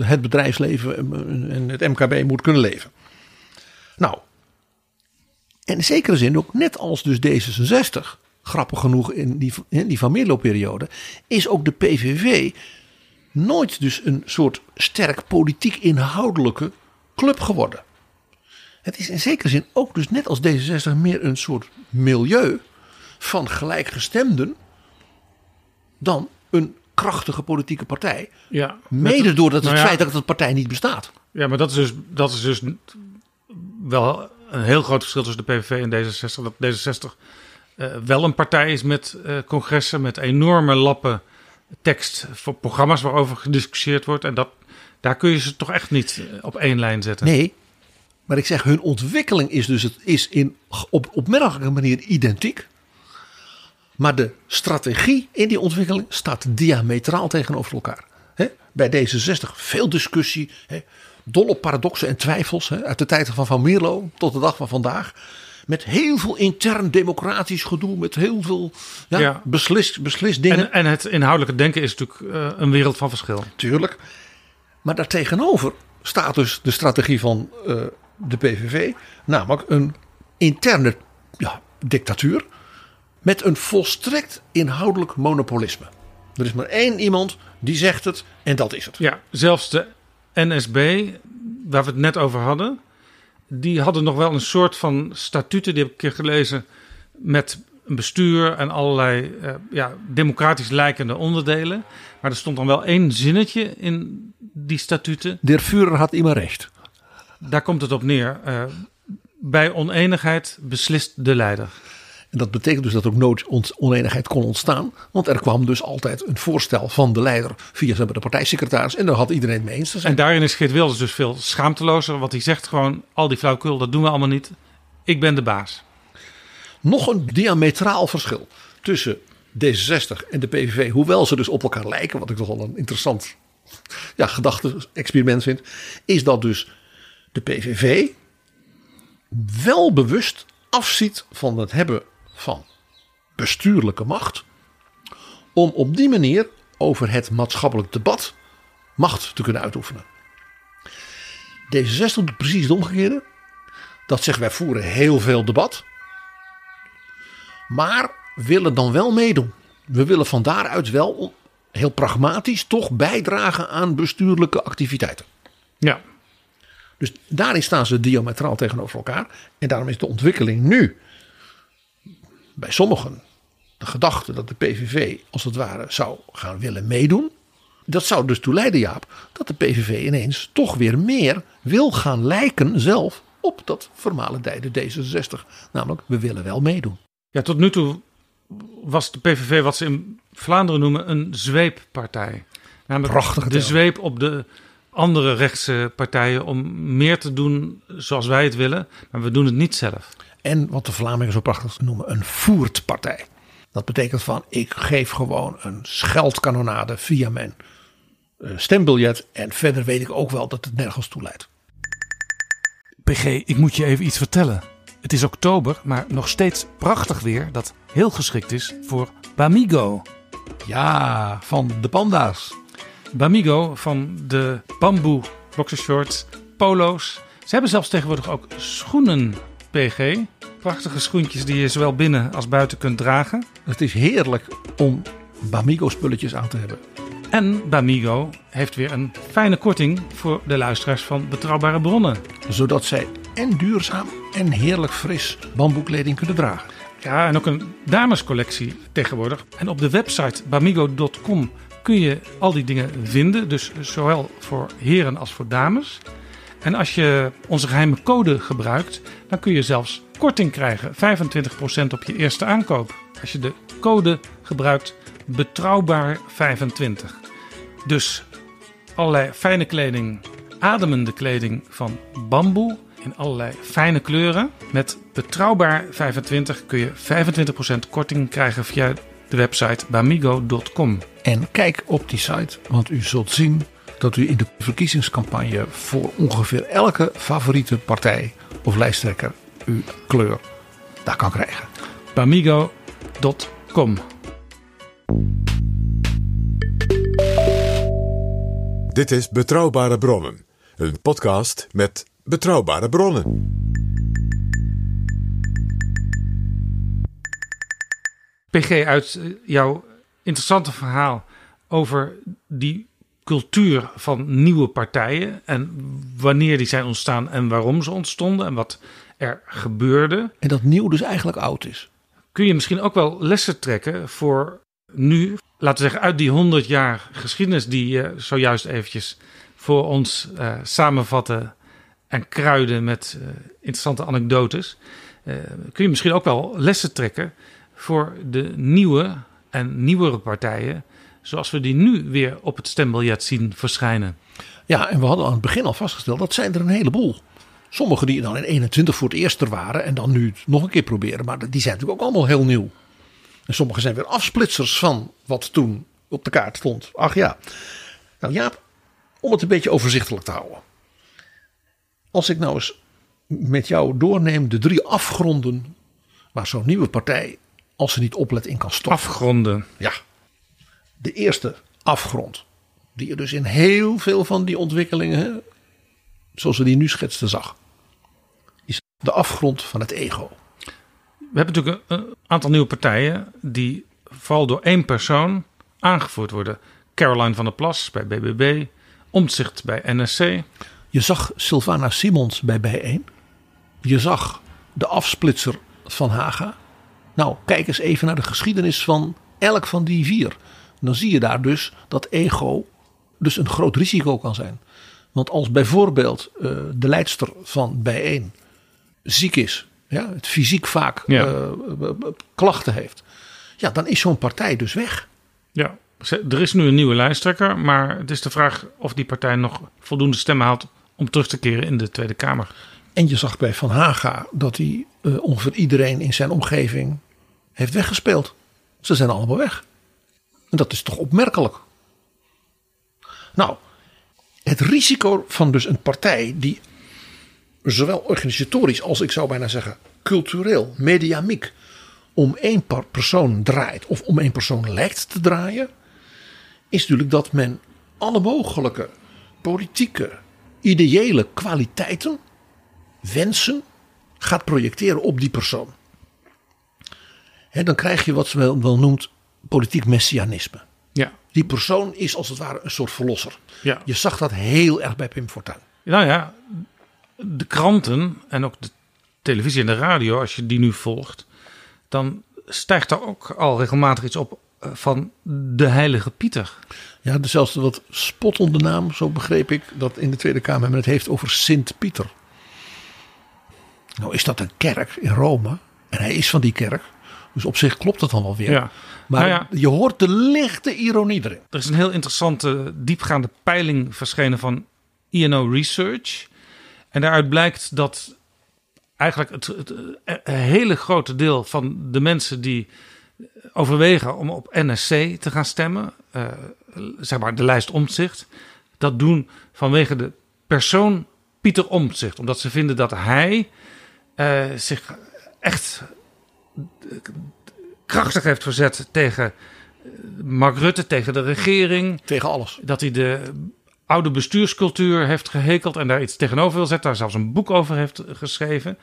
Speaker 4: eh, het bedrijfsleven en- en het MKB moet kunnen leven. Nou, en in zekere zin ook net als dus D66, grappig genoeg in die, in die Van Mierlo-periode, is ook de PVV nooit dus een soort sterk politiek inhoudelijke club geworden. Het is in zekere zin ook dus net als D66 meer een soort milieu van gelijkgestemden dan een krachtige politieke partij.
Speaker 3: Ja,
Speaker 4: Mede doordat
Speaker 3: nou
Speaker 4: het
Speaker 3: ja.
Speaker 4: feit dat het partij niet bestaat.
Speaker 3: Ja, maar dat is dus, dat is dus wel een heel groot verschil tussen de PVV en D66. Dat D66 eh, wel een partij is met eh, congressen, met enorme lappen tekst voor programma's waarover gediscussieerd wordt. En dat, daar kun je ze toch echt niet eh, op één lijn zetten.
Speaker 4: Nee, maar ik zeg hun ontwikkeling is dus het is in op opmerkelijke manier identiek. Maar de strategie in die ontwikkeling staat diametraal tegenover elkaar. Hè, bij D66 veel discussie, dolle paradoxen en twijfels. Uit de tijd van Van Mierlo tot de dag van vandaag. Met heel veel intern democratisch gedoe. Met heel veel ja, dingen.
Speaker 3: En, en het inhoudelijke denken is natuurlijk eh, een wereld van verschil.
Speaker 4: Tuurlijk. Maar daartegenover staat dus de strategie van eh, de PVV. Namelijk een interne ja, dictatuur. Met een volstrekt inhoudelijk monopolisme. Er is maar één iemand die zegt het en dat is het.
Speaker 3: Ja, zelfs de NSB, waar we het net over hadden, die hadden nog wel een soort van statuten, die heb ik een keer gelezen, met een bestuur en allerlei eh, ja, democratisch lijkende onderdelen. Maar er stond dan wel één zinnetje in die statuten.
Speaker 4: Der Führer had immer recht.
Speaker 3: Daar komt het op neer. eh, bij oneenigheid beslist de leider.
Speaker 4: En dat betekent dus dat ook nooit oneenigheid kon ontstaan. Want er kwam dus altijd een voorstel van de leider via de partijsecretaris. En daar had iedereen het mee eens te zijn.
Speaker 3: En daarin is Geert Wilders dus veel schaamtelozer. Want hij zegt gewoon, al die flauwkul, dat doen we allemaal niet. Ik ben de baas.
Speaker 4: nog een diametraal verschil tussen D66 en de PVV. Hoewel ze dus op elkaar lijken, wat ik toch wel een interessant ja, gedachte-experiment vind. Is dat dus de PVV wel bewust afziet van het hebben van bestuurlijke macht. Om op die manier over het maatschappelijk debat macht te kunnen uitoefenen. D66 doet precies het omgekeerde. Dat zegt wij voeren heel veel debat. Maar willen dan wel meedoen. We willen van daaruit wel heel pragmatisch toch bijdragen aan bestuurlijke activiteiten.
Speaker 3: Ja,
Speaker 4: Dus daarin staan ze diametraal tegenover elkaar. En daarom is de ontwikkeling nu bij sommigen de gedachte dat de PVV als het ware zou gaan willen meedoen. Dat zou dus toe leiden, Jaap, dat de PVV ineens toch weer meer wil gaan lijken zelf op dat vermalendijde D66. Namelijk, we willen wel meedoen.
Speaker 3: Ja, tot nu toe was de PVV wat ze in Vlaanderen noemen een zweeppartij. Namelijk
Speaker 4: Prachtige
Speaker 3: de
Speaker 4: term.
Speaker 3: zweep op de andere rechtse partijen om meer te doen zoals wij het willen, maar we doen het niet zelf.
Speaker 4: En wat de Vlamingen zo prachtig noemen, een voertpartij. Dat betekent van, ik geef gewoon een scheldkanonade via mijn eh, stembiljet. En verder weet ik ook wel dat het nergens toe leidt.
Speaker 5: PG, ik moet je even iets vertellen. Het is oktober, maar nog steeds prachtig weer dat heel geschikt is voor Bamigo.
Speaker 4: Ja, van de panda's.
Speaker 3: Bamigo van de bamboe boxershorts, polo's. Ze hebben zelfs tegenwoordig ook schoenen, PG. Prachtige schoentjes die je zowel binnen als buiten kunt dragen.
Speaker 4: Het is heerlijk om Bamigo spulletjes aan te hebben.
Speaker 3: En Bamigo heeft weer een fijne korting voor de luisteraars van Betrouwbare Bronnen.
Speaker 4: Zodat zij en duurzaam en heerlijk fris bamboekleding kunnen dragen.
Speaker 3: Ja, en ook een damescollectie tegenwoordig. En op de website bamigo.com kun je al die dingen vinden. Dus zowel voor heren als voor dames. En als je onze geheime code gebruikt, dan kun je zelfs korting krijgen. 25% op je eerste aankoop. Als je de code gebruikt betrouwbaar25. Dus allerlei fijne kleding, ademende kleding van bamboe in allerlei fijne kleuren. Met betrouwbaar 25 kun je 25% korting krijgen via de website bamigo.com.
Speaker 4: En kijk op die site, want u zult zien dat u in de verkiezingscampagne voor ongeveer elke favoriete partij of lijsttrekker uw kleur daar kan krijgen.
Speaker 3: bamigo.com.
Speaker 2: Dit is Betrouwbare Bronnen, een podcast met betrouwbare bronnen.
Speaker 3: PG, uit eh, jouw interessante verhaal over die cultuur van nieuwe partijen en wanneer die zijn ontstaan en waarom ze ontstonden en wat er gebeurde,
Speaker 4: En dat nieuw dus eigenlijk oud is.
Speaker 3: kun je misschien ook wel lessen trekken voor nu, laten we zeggen, uit die 100 jaar geschiedenis die je zojuist eventjes voor ons eh, samenvatten en kruiden met eh, interessante anekdotes. Kun je misschien ook wel lessen trekken voor de nieuwe en nieuwere partijen, zoals we die nu weer op het stembiljet zien verschijnen.
Speaker 4: Ja, en we hadden aan het begin al vastgesteld, dat zijn er een heleboel. Sommigen die dan in 21 voor het eerst er waren en dan nu nog een keer proberen. Maar die zijn natuurlijk ook allemaal heel nieuw. En sommige zijn weer afsplitsers van wat toen op de kaart stond. Ach ja. Nou Jaap, om het een beetje overzichtelijk te houden. Als ik nou eens met jou doorneem de drie afgronden waar zo'n nieuwe partij, als ze niet oplet, in kan stoppen.
Speaker 3: Afgronden.
Speaker 4: Ja. De eerste afgrond. Die je dus in heel veel van die ontwikkelingen, zoals we die nu schetsten, zag. Is de afgrond van het ego.
Speaker 3: We hebben natuurlijk een, een aantal nieuwe partijen die vooral door één persoon aangevoerd worden. Caroline van der Plas bij BBB, Omtzigt bij NSC.
Speaker 4: Je zag Sylvana Simons bij Bijeen. Je zag de afsplitser van Haga. Nou, kijk eens even naar de geschiedenis van elk van die vier. Dan zie je daar dus dat ego dus een groot risico kan zijn. Want als bijvoorbeeld eh, de leidster van Bijeen ziek is, ja, het fysiek vaak
Speaker 3: Ja.
Speaker 4: eh, klachten heeft, ja, dan is zo'n partij dus weg.
Speaker 3: Ja, er is nu een nieuwe lijsttrekker, maar het is de vraag of die partij nog voldoende stemmen haalt om terug te keren in de Tweede Kamer.
Speaker 4: En je zag bij Van Haga dat hij eh, ongeveer iedereen in zijn omgeving heeft weggespeeld. Ze zijn allemaal weg. En dat is toch opmerkelijk. Nou, het risico van dus een partij die zowel organisatorisch als ik zou bijna zeggen cultureel, mediamiek, om één persoon draait of om één persoon lijkt te draaien, is natuurlijk dat men alle mogelijke politieke, ideële kwaliteiten wensen gaat projecteren op die persoon. Dan krijg je wat ze wel, wel noemt politiek messianisme.
Speaker 3: Ja,
Speaker 4: Die persoon is als het ware een soort verlosser.
Speaker 3: ja.
Speaker 4: Je zag dat heel erg bij Pim Fortuyn.
Speaker 3: Nou ja, de kranten en ook de televisie en de radio, als je die nu volgt, dan stijgt daar ook al regelmatig iets op eh, van de heilige Pieter.
Speaker 4: Ja, dus zelfs de wat spottende naam, zo begreep ik, dat in de Tweede Kamer men het heeft over Sint-Pieter. Nou is dat een kerk in Rome. En hij is van die kerk. Dus op zich klopt het dan wel weer.
Speaker 3: Ja.
Speaker 4: Maar
Speaker 3: Nou ja.
Speaker 4: je hoort de lichte ironie erin.
Speaker 3: Er is een heel interessante, diepgaande peiling verschenen van INO Research. En daaruit blijkt dat eigenlijk het, het, het hele grote deel van de mensen die overwegen om op NSC te gaan stemmen, eh, zeg maar de lijst Omtzigt, dat doen vanwege de persoon Pieter Omtzigt. Omdat ze vinden dat hij eh, zich echt krachtig heeft verzet tegen Mark Rutte, tegen de regering.
Speaker 4: Tegen alles.
Speaker 3: Dat hij de oude bestuurscultuur heeft gehekeld en daar iets tegenover wil zetten. Daar zelfs een boek over heeft geschreven.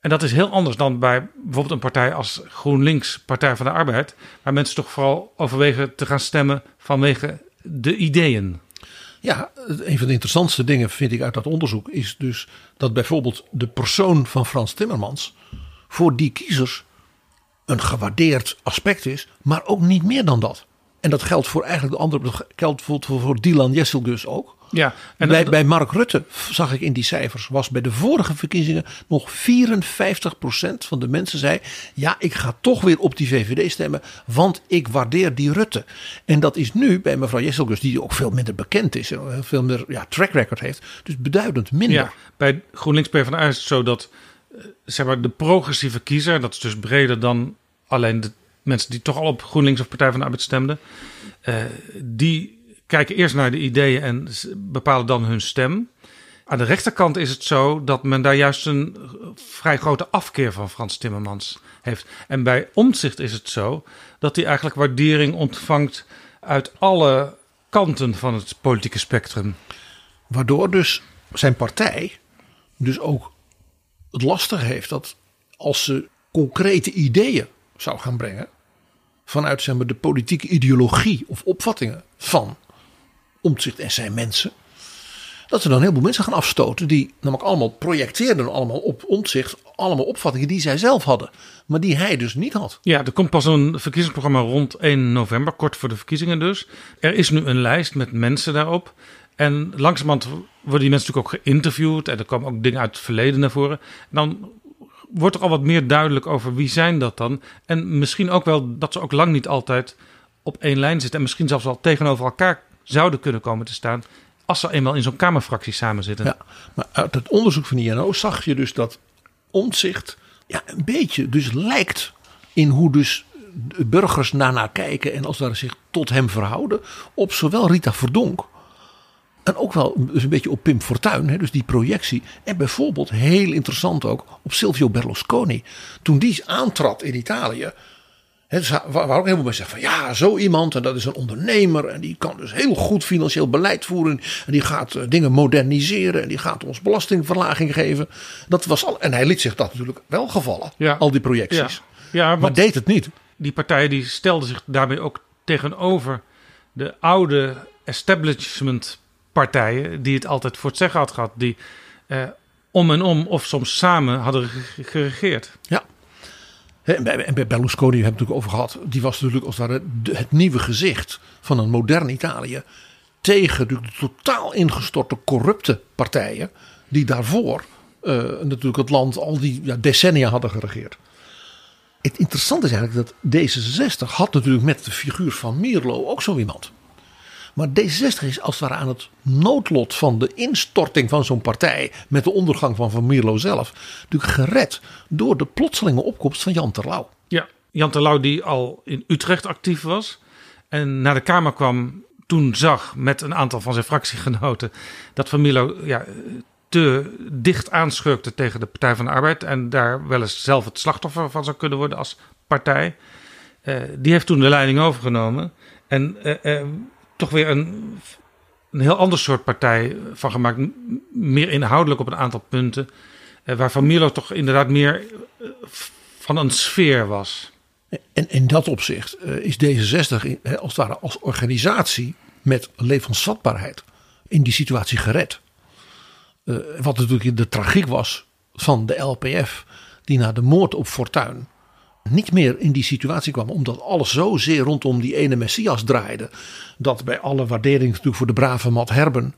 Speaker 3: En dat is heel anders dan bij bijvoorbeeld een partij als GroenLinks, Partij van de Arbeid. Waar mensen toch vooral overwegen te gaan stemmen vanwege de ideeën.
Speaker 4: Ja, een van de interessantste dingen vind ik uit dat onderzoek is dus dat bijvoorbeeld de persoon van Frans Timmermans voor die kiezers een gewaardeerd aspect is, maar ook niet meer dan dat. En dat geldt voor eigenlijk de andere. Dat geldt bijvoorbeeld voor, voor Dylan Jesselgus ook.
Speaker 3: Ja, en
Speaker 4: bij,
Speaker 3: dat-
Speaker 4: bij Mark Rutte zag ik in die cijfers, was bij de vorige verkiezingen nog 54% van de mensen zei: Ja, ik ga toch weer op die VVD stemmen, want ik waardeer die Rutte. En dat is nu bij mevrouw Jesselgus, die ook veel minder bekend is en veel meer ja, track record heeft, dus beduidend minder.
Speaker 3: Ja, bij GroenLinks PvdA is het zo dat zeg maar, de progressieve kiezer, dat is dus breder dan alleen de mensen die toch al op GroenLinks of Partij van de Arbeid stemden, eh, die kijken eerst naar de ideeën en bepalen dan hun stem. Aan de rechterkant is het zo dat men daar juist een vrij grote afkeer van Frans Timmermans heeft. En bij Omtzigt is het zo dat hij eigenlijk waardering ontvangt uit alle kanten van het politieke spectrum.
Speaker 4: Waardoor dus zijn partij dus ook het lastig heeft dat als ze concrete ideeën zou gaan brengen vanuit zeg maar, de politieke ideologie of opvattingen van Omtzigt en zijn mensen, dat ze dan heel veel mensen gaan afstoten die namelijk allemaal projecteerden allemaal op Omtzigt, allemaal opvattingen die zij zelf hadden, maar die hij dus niet had.
Speaker 3: Ja, er komt pas een verkiezingsprogramma rond 1 november, kort voor de verkiezingen dus. Er is nu een lijst met mensen daarop. En langzamerhand worden die mensen natuurlijk ook geïnterviewd. En er komen ook dingen uit het verleden naar voren. En dan wordt er al wat meer duidelijk over wie zijn dat dan. En misschien ook wel dat ze ook lang niet altijd op één lijn zitten. En misschien zelfs wel tegenover elkaar zouden kunnen komen te staan. Als ze eenmaal in zo'n kamerfractie samen zitten.
Speaker 4: Ja, maar uit het onderzoek van de INO zag je dus dat omzicht ja, een beetje dus lijkt in hoe dus burgers daarnaar kijken en als daar zich tot hem verhouden op zowel Rita Verdonk en ook wel dus een beetje op Pim Fortuyn, hè, dus die projectie. En bijvoorbeeld heel interessant ook op Silvio Berlusconi. Toen die aantrad in Italië. Hè, dus waar ook veel mensen zeggen van ja, zo iemand en dat is een ondernemer. En die kan dus heel goed financieel beleid voeren. En die gaat eh, dingen moderniseren. En die gaat ons belastingverlaging geven. Dat was al, en hij liet zich dat natuurlijk wel gevallen.
Speaker 3: Ja.
Speaker 4: Al die projecties.
Speaker 3: Ja, ja
Speaker 4: Maar deed het niet.
Speaker 3: die partijen die stelden zich daarmee ook tegenover de oude establishment partijen die het altijd voor het zeggen had gehad, die eh, om en om of soms samen hadden ge- geregeerd.
Speaker 4: Ja. En bij, Berlusconi hebben we het natuurlijk over gehad. Die was natuurlijk als het het nieuwe gezicht van een modern Italië. Tegen de totaal ingestorte corrupte partijen. Die daarvoor eh, natuurlijk het land al die ja, decennia hadden geregeerd. Het interessante is eigenlijk dat D66 had natuurlijk met de figuur van Mierlo ook zo iemand. Maar D66 is als het ware aan het noodlot van de instorting van zo'n partij. met de ondergang van Van Mierlo zelf. natuurlijk gered door de plotselinge opkomst van Jan Terlouw.
Speaker 3: Ja, Jan Terlouw die al in Utrecht actief was en naar de Kamer kwam toen zag met een aantal van zijn fractiegenoten dat Van Mierlo ja, te dicht aanschurkte tegen de Partij van de Arbeid en daar wel eens zelf het slachtoffer van zou kunnen worden als partij. Eh, die heeft toen de leiding overgenomen en eh, eh, toch weer een, een heel ander soort partij van gemaakt. Meer inhoudelijk op een aantal punten. eh, waar Van Mierlo toch inderdaad meer eh, van een sfeer was.
Speaker 4: En in dat opzicht eh, is D66 in- hè, als het ware als organisatie met levensvatbaarheid in die situatie gered. Wat natuurlijk de tragiek was van de LPF, die na de moord op Fortuyn niet meer in die situatie kwam, omdat alles zozeer rondom die ene Messias draaide, dat bij alle waardering natuurlijk voor de brave Matt Herben,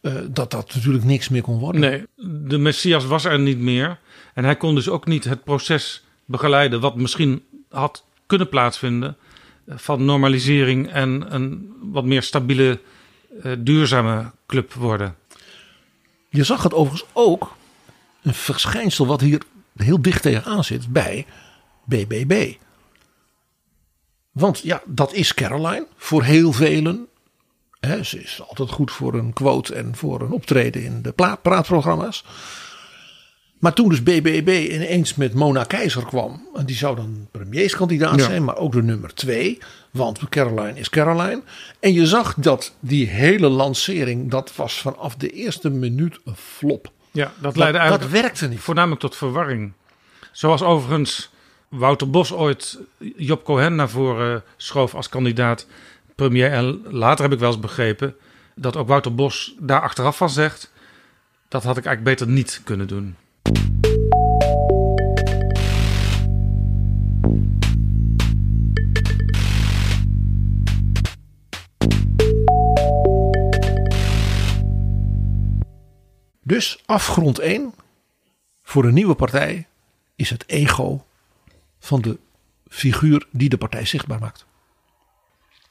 Speaker 4: eh, dat dat natuurlijk niks meer kon worden.
Speaker 3: Nee, de Messias was er niet meer. En hij kon dus ook niet het proces begeleiden wat misschien had kunnen plaatsvinden eh, van normalisering en een wat meer stabiele, eh, duurzame club worden.
Speaker 4: Je zag het overigens ook, een verschijnsel wat hier heel dicht tegenaan zit bij BBB. Want ja, dat is Caroline voor heel velen. Ze is altijd goed voor een quote en voor een optreden in de praatprogramma's. Maar toen dus BBB ineens met Mona Keizer kwam. En die zou dan premierskandidaat
Speaker 3: Ja.
Speaker 4: zijn, maar ook de nummer twee. Want Caroline is Caroline. En je zag dat die hele lancering, dat was vanaf de eerste minuut een flop.
Speaker 3: Ja, dat
Speaker 4: Dat,
Speaker 3: leidde eigenlijk
Speaker 4: dat werkte niet.
Speaker 3: voornamelijk tot verwarring. Zoals overigens Wouter Bos ooit Job Cohen naar voren schoof als kandidaat premier. En later heb ik wel eens begrepen dat ook Wouter Bos daar achteraf van zegt: dat had ik eigenlijk beter niet kunnen doen.
Speaker 4: Dus afgrond 1 voor een nieuwe partij is het ego van de figuur die de partij zichtbaar maakt.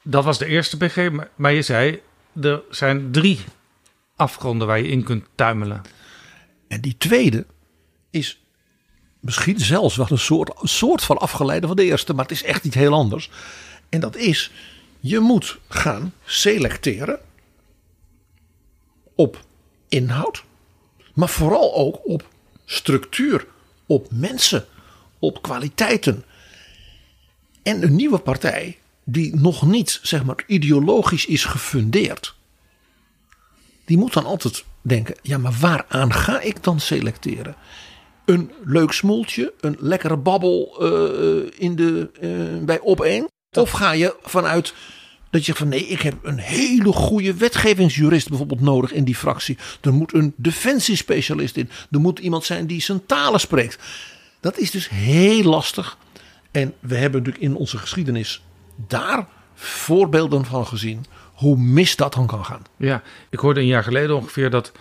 Speaker 3: Dat was de eerste BG, maar, je zei er zijn drie afgronden waar je in kunt tuimelen.
Speaker 4: En die tweede is misschien zelfs wel een soort, een soort van afgeleide van de eerste, maar het is echt iets heel anders. En dat is, je moet gaan selecteren op inhoud, maar vooral ook op structuur, op mensen, op kwaliteiten. En een nieuwe partij die nog niet zeg maar ideologisch is gefundeerd, die moet dan altijd denken: ja, maar waaraan ga ik dan selecteren? Een leuk smoeltje, een lekkere babbel uh, in de, uh, bij op? Of ga je vanuit dat je van nee, ik heb een hele goede wetgevingsjurist bijvoorbeeld nodig in die fractie. Er moet een defensiespecialist in. Er moet iemand zijn die zijn talen spreekt. Dat is dus heel lastig. En we hebben natuurlijk in onze geschiedenis daar voorbeelden van gezien hoe mis dat dan kan gaan.
Speaker 3: Ja, ik hoorde een jaar geleden ongeveer dat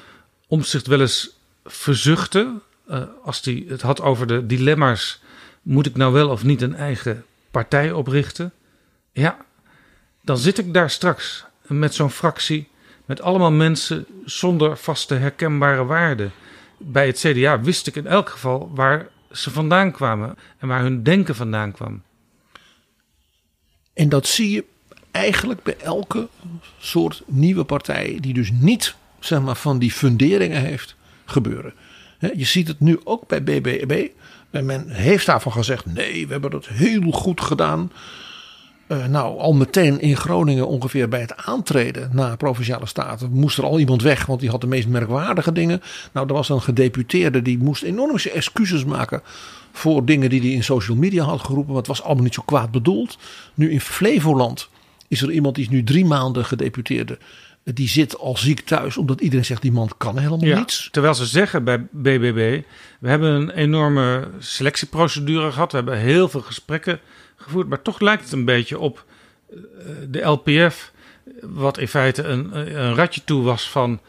Speaker 3: Omtzigt wel eens verzuchtte. Uh, als hij het had over de dilemma's. Moet ik nou wel of niet een eigen partij oprichten? Ja, dan zit ik daar straks met zo'n fractie. Met allemaal mensen zonder vaste herkenbare waarden. Bij het CDA wist ik in elk geval waar ze vandaan kwamen en waar hun denken vandaan kwam.
Speaker 4: En dat zie je eigenlijk bij elke soort nieuwe partij die dus niet zeg maar, van die funderingen heeft gebeuren. Je ziet het nu ook bij BBB. Men heeft daarvan gezegd: nee, we hebben dat heel goed gedaan. Uh, nou, al meteen in Groningen, ongeveer bij het aantreden na provinciale staten, moest er al iemand weg, want die had de meest merkwaardige dingen. Nou, er was een gedeputeerde die moest enorme excuses maken voor dingen die hij in social media had geroepen, want het was allemaal niet zo kwaad bedoeld. Nu in Flevoland is er iemand die is nu drie maanden gedeputeerde. Die zit al ziek thuis, omdat iedereen zegt die man kan helemaal
Speaker 3: ja,
Speaker 4: niets.
Speaker 3: Terwijl ze zeggen bij BBB, we hebben een enorme selectieprocedure gehad. We hebben heel veel gesprekken gevoerd. Maar toch lijkt het een beetje op eh, de LPF, wat in feite een, een ratje toe was van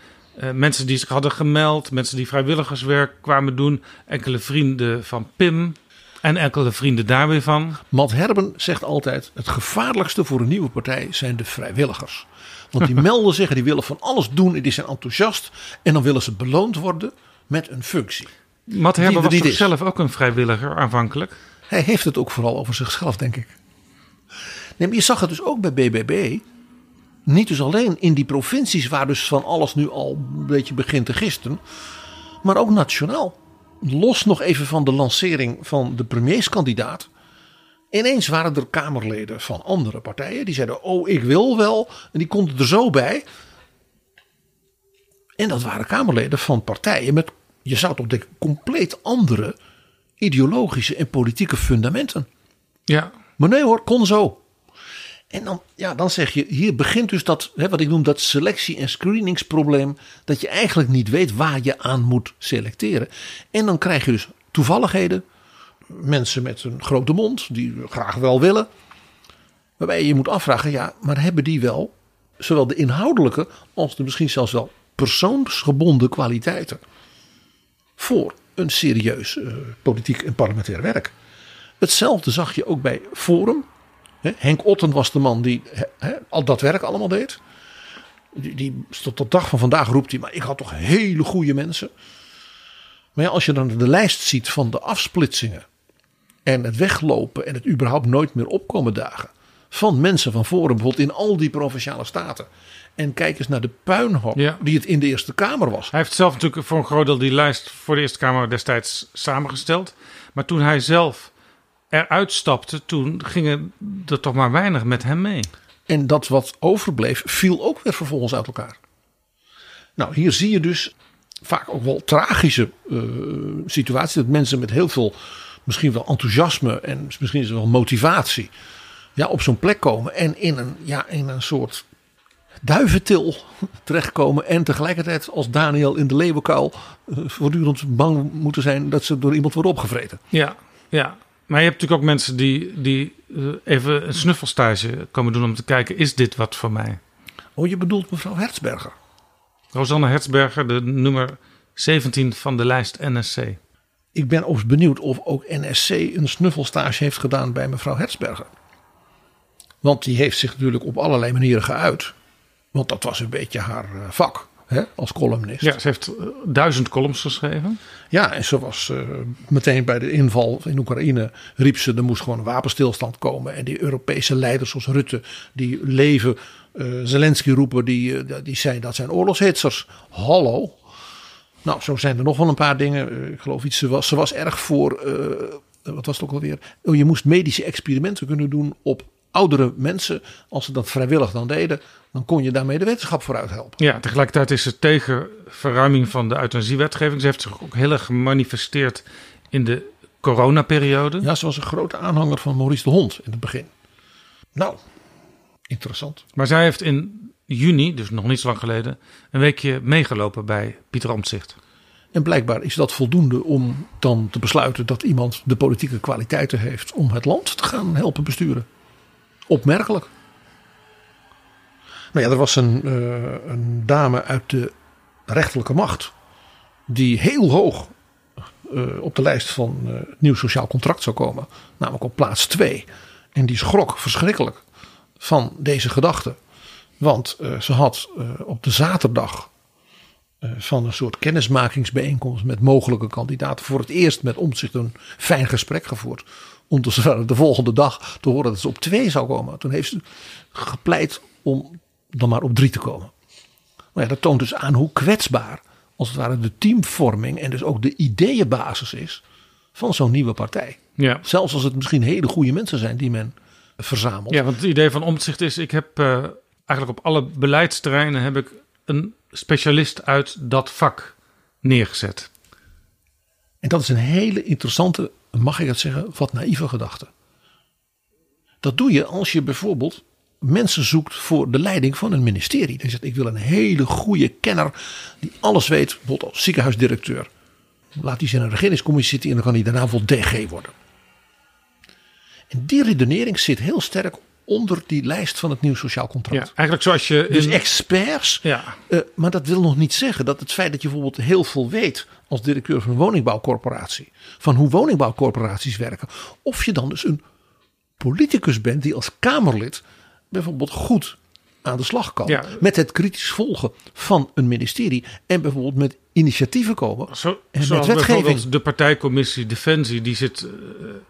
Speaker 3: uh, mensen die zich hadden gemeld, mensen die vrijwilligerswerk kwamen doen, enkele vrienden van Pim en enkele vrienden daar weer van.
Speaker 4: Matt Herben zegt altijd: het gevaarlijkste voor een nieuwe partij zijn de vrijwilligers. Want die melden zich, die willen van alles doen en die zijn enthousiast. En dan willen ze beloond worden met een functie.
Speaker 3: Matt Herben was zelf ook een vrijwilliger aanvankelijk?
Speaker 4: Hij heeft het ook vooral over zichzelf, denk ik. Nee, maar je zag het dus ook bij BBB. Niet dus alleen in die provincies waar dus van alles nu al een beetje begint te gisten. Maar ook nationaal. Los nog even van de lancering van de premierskandidaat. Ineens waren er Kamerleden van andere partijen. Die zeiden, oh ik wil wel. En die konden er zo bij. En dat waren Kamerleden van partijen met, je zou toch denken, compleet andere ideologische en politieke fundamenten.
Speaker 3: Ja.
Speaker 4: Maar nee hoor, kon zo. En dan, ja, dan zeg je, hier begint dus dat, hè, wat ik noem dat selectie- en screeningsprobleem. Dat je eigenlijk niet weet waar je aan moet selecteren. En dan krijg je dus toevalligheden. Mensen met een grote mond, die graag wel willen. Waarbij je je moet afvragen, ja, maar hebben die wel zowel de inhoudelijke als de misschien zelfs wel persoonsgebonden kwaliteiten voor een serieus uh, politiek en parlementair werk. Hetzelfde zag je ook bij Forum. Henk Otten was de man die al dat werk allemaal deed. Die, die tot de dag van vandaag roept hij, maar ik had toch hele goede mensen. Maar ja, als je dan de lijst ziet van de afsplitsingen. En het weglopen en het überhaupt nooit meer opkomen dagen. Van mensen van Forum, bijvoorbeeld in al die provinciale staten. En kijk eens naar de puinhoop
Speaker 3: Ja.
Speaker 4: die het in de Eerste Kamer was.
Speaker 3: Hij heeft zelf natuurlijk voor een groot deel die lijst voor de Eerste Kamer destijds samengesteld. Maar toen hij zelf eruit stapte, toen gingen er toch maar weinig met hem mee.
Speaker 4: En dat wat overbleef, viel ook weer vervolgens uit elkaar. Nou, hier zie je dus vaak ook wel tragische uh, situaties. Dat mensen met heel veel, misschien wel enthousiasme en misschien is wel motivatie, ja, op zo'n plek komen en in een, ja, in een soort duiventil terechtkomen. En tegelijkertijd als Daniel in de leeuwenkuil uh, voortdurend bang moeten zijn dat ze door iemand worden opgevreten.
Speaker 3: Ja, ja. Maar je hebt natuurlijk ook mensen die, die uh, even een snuffelstage komen doen om te kijken, is dit wat voor mij?
Speaker 4: Oh, je bedoelt mevrouw Hertzberger?
Speaker 3: Rosanne Hertzberger, de nummer 17 van de lijst NSC.
Speaker 4: Ik ben overigens benieuwd of ook NSC een snuffelstage heeft gedaan bij mevrouw Hertzberger. Want die heeft zich natuurlijk op allerlei manieren geuit. Want dat was een beetje haar eh, vak hè, als columnist.
Speaker 3: Ja, ze heeft eh, duizend columns geschreven.
Speaker 4: Ja, en ze was eh, meteen bij de inval in Oekraïne riep ze er moest gewoon een wapenstilstand komen. En die Europese leiders zoals Rutte die leven eh, Zelensky roepen, die, die zei dat zijn oorlogshitsers. Hallo. Nou, zo zijn er nog wel een paar dingen. Ik geloof iets, ze was, ze was erg voor, wat was het ook alweer? Oh, je moest medische experimenten kunnen doen op oudere mensen. Als ze dat vrijwillig dan deden, dan kon je daarmee de wetenschap vooruit helpen.
Speaker 3: Ja, tegelijkertijd is ze tegen verruiming van de euthanasiewetgeving. Ze heeft zich ook heel erg gemanifesteerd in de coronaperiode.
Speaker 4: Ja, ze was een grote aanhanger van Maurice de Hond in het begin. Nou, interessant.
Speaker 3: Maar zij heeft in juni, dus nog niet zo lang geleden, een weekje meegelopen bij Pieter Omtzigt.
Speaker 4: En blijkbaar is dat voldoende om dan te besluiten dat iemand de politieke kwaliteiten heeft om het land te gaan helpen besturen. Opmerkelijk. Nou ja, er was een, eh, een dame uit de rechterlijke macht die heel hoog eh, op de lijst van eh, het nieuw sociaal contract zou komen, namelijk op plaats 2. En die schrok verschrikkelijk van deze gedachte. Want eh, ze had eh, op de zaterdag eh, van een soort kennismakingsbijeenkomst met mogelijke kandidaten voor het eerst met omzicht een fijn gesprek gevoerd. Om te, de volgende dag te horen dat ze op twee zou komen. Toen heeft ze gepleit om dan maar op drie te komen. Maar ja, dat toont dus aan hoe kwetsbaar als het ware de teamvorming en dus ook de ideeënbasis is van zo'n nieuwe partij.
Speaker 3: Ja.
Speaker 4: Zelfs als het misschien hele goede mensen zijn die men verzamelt.
Speaker 3: ja, want het idee van Omtzigt is, ik heb eh, eigenlijk op alle beleidsterreinen heb ik een specialist uit dat vak neergezet.
Speaker 4: En dat is een hele interessante, mag ik het zeggen, wat naïeve gedachte. Dat doe je als je bijvoorbeeld mensen zoekt voor de leiding van een ministerie. Dan zegt ik wil een hele goede kenner die alles weet, bijvoorbeeld als ziekenhuisdirecteur. Laat die zijn een regeringscommissie zitten en dan kan hij daarna wel DG worden. En die redenering zit heel sterk onder die lijst van het nieuw sociaal
Speaker 3: Ja,
Speaker 4: contract.
Speaker 3: eigenlijk zoals je.
Speaker 4: Dus
Speaker 3: in-
Speaker 4: experts
Speaker 3: ja,
Speaker 4: eh, maar dat wil nog niet zeggen dat het feit dat je bijvoorbeeld heel veel weet als directeur van een woningbouwcorporatie, van hoe woningbouwcorporaties werken, of je dan dus een politicus bent die als Kamerlid bijvoorbeeld goed aan de slag kan
Speaker 3: Ja.
Speaker 4: met het kritisch volgen van een ministerie en bijvoorbeeld met initiatieven komen
Speaker 3: Zo,
Speaker 4: en
Speaker 3: zoals
Speaker 4: met wetgeving.
Speaker 3: bijvoorbeeld de partijcommissie Defensie, die zit eh,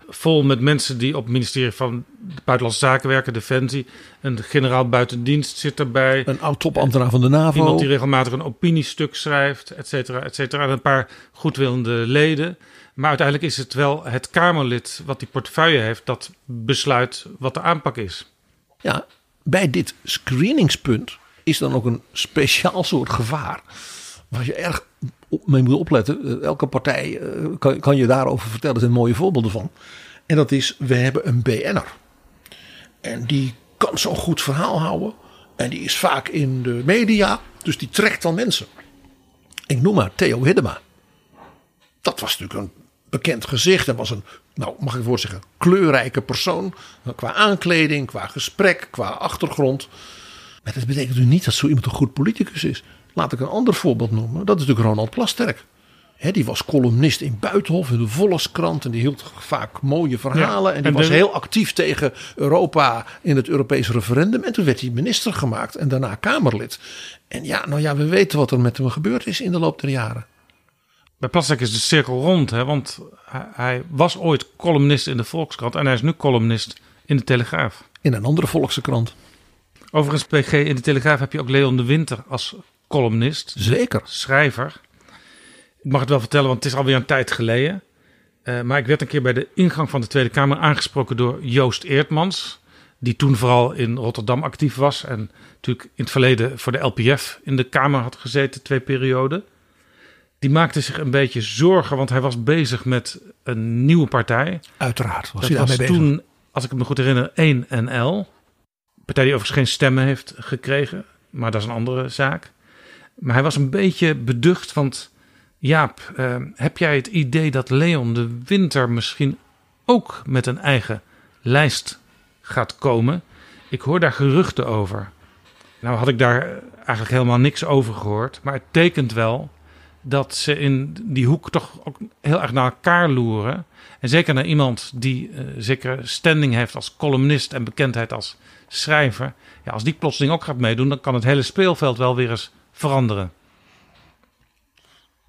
Speaker 3: vol met mensen die op het ministerie van Buitenlandse Zaken werken, Defensie. Een generaal buitendienst zit erbij.
Speaker 4: Een oud topambtenaar van de NAVO.
Speaker 3: Iemand die regelmatig een opiniestuk schrijft, et cetera, et cetera. En een paar goedwillende leden. Maar uiteindelijk is het wel het Kamerlid wat die portefeuille heeft, dat besluit wat de aanpak is.
Speaker 4: Ja, bij dit screeningspunt is dan ook een speciaal soort gevaar. Waar je erg op, mee moet opletten. Eh, Elke partij eh, kan, kan je daarover vertellen. Er zijn mooie voorbeelden van. En dat is, we hebben een BN'er. En die kan zo'n goed verhaal houden. En die is vaak in de media. Dus die trekt dan mensen. Ik noem maar Theo Hiddema. Dat was natuurlijk een bekend gezicht. En was een, nou mag ik het woord zeggen, kleurrijke persoon. Qua aankleding, qua gesprek, qua achtergrond. Maar dat betekent natuurlijk niet dat zo iemand een goed politicus is. Laat ik een ander voorbeeld noemen. Dat is natuurlijk Ronald Plasterk. Hè, die was columnist in Buitenhof, in de Volkskrant. En die hield vaak mooie verhalen.
Speaker 3: Ja,
Speaker 4: en die
Speaker 3: en
Speaker 4: was
Speaker 3: de-
Speaker 4: heel actief tegen Europa in het Europese referendum. En toen werd hij minister gemaakt en daarna Kamerlid. En ja, nou ja, we weten wat er met hem gebeurd is in de loop der jaren.
Speaker 3: Bij Plasterk is de cirkel rond, hè, want hij, was ooit columnist in de Volkskrant en hij is nu columnist in de Telegraaf.
Speaker 4: In een andere volkse krant.
Speaker 3: Overigens, PG, in de Telegraaf heb je ook Leon de Winter als columnist,
Speaker 4: Zeker.
Speaker 3: schrijver. Ik mag het wel vertellen, want het is alweer een tijd geleden. Eh, maar ik werd een keer bij de ingang van de Tweede Kamer aangesproken door Joost Eertmans. Die toen vooral in Rotterdam actief was. En natuurlijk in het verleden voor de LPF in de Kamer had gezeten, twee perioden. Die maakte zich een beetje zorgen, want hij was bezig met een nieuwe partij.
Speaker 4: Uiteraard was
Speaker 3: Dat
Speaker 4: hij
Speaker 3: was
Speaker 4: daarmee bezig.
Speaker 3: toen, als ik me goed herinner, 1NL. Een partij die overigens geen stemmen heeft gekregen. Maar dat is een andere zaak. Maar hij was een beetje beducht. Want Jaap, eh, heb jij het idee dat Leon de Winter misschien ook met een eigen lijst gaat komen? Ik hoor daar geruchten over. Nou had ik daar eigenlijk helemaal niks over gehoord. Maar het tekent wel dat ze in die hoek toch ook heel erg naar elkaar loeren. En zeker naar iemand die uh, zeker standing heeft als columnist en bekendheid als schrijver. Ja, als die plotseling ook gaat meedoen, dan kan het hele speelveld wel weer eens veranderen.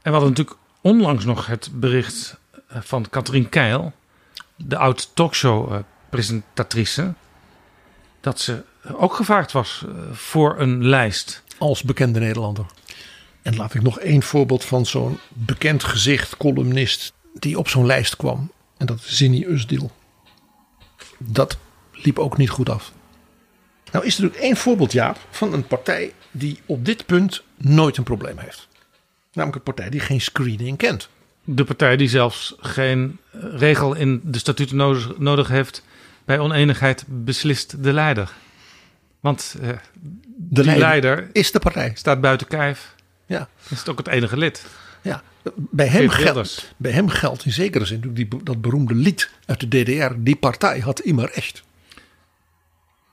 Speaker 3: En we hadden natuurlijk onlangs nog het bericht eh, van Katrien Keil, de oud talkshow-presentatrice, dat ze ook gevraagd was eh, voor een lijst.
Speaker 4: Als bekende Nederlander. En laat ik nog één voorbeeld van zo'n bekend gezicht, columnist, die op zo'n lijst kwam. En dat is Zinni Usdil. Dat liep ook niet goed af. Nou is er natuurlijk één voorbeeld, Jaap, van een partij die op dit punt nooit een probleem heeft. Namelijk een partij die geen screening kent.
Speaker 3: De partij die zelfs geen regel in de statuten nodig, nodig heeft. Bij oneenigheid beslist de leider. Want uh, de leider, leider,
Speaker 4: is de partij.
Speaker 3: Staat buiten kijf.
Speaker 4: Ja.
Speaker 3: Is het ook het enige lid.
Speaker 4: Ja, bij hem, geldt, bij hem geldt in zekere zin die, dat beroemde lied uit de DDR. Die partij had immer echt.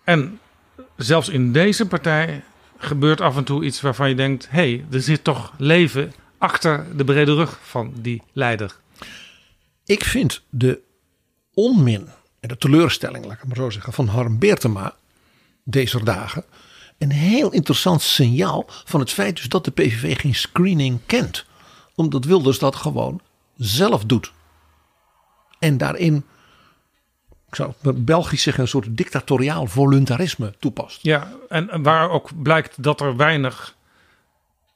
Speaker 3: En zelfs in deze partij gebeurt af en toe iets waarvan je denkt: hé, hey, er zit toch leven achter de brede rug van die leider.
Speaker 4: Ik vind de onmin en de teleurstelling, laat ik het maar zo zeggen, van Harm Beertema deze dagen een heel interessant signaal van het feit dus dat de PVV geen screening kent. Omdat Wilders dat gewoon zelf doet. En daarin ik zou het Belgisch zeggen, een soort dictatoriaal voluntarisme toepast.
Speaker 3: Ja, en waar ook blijkt dat er weinig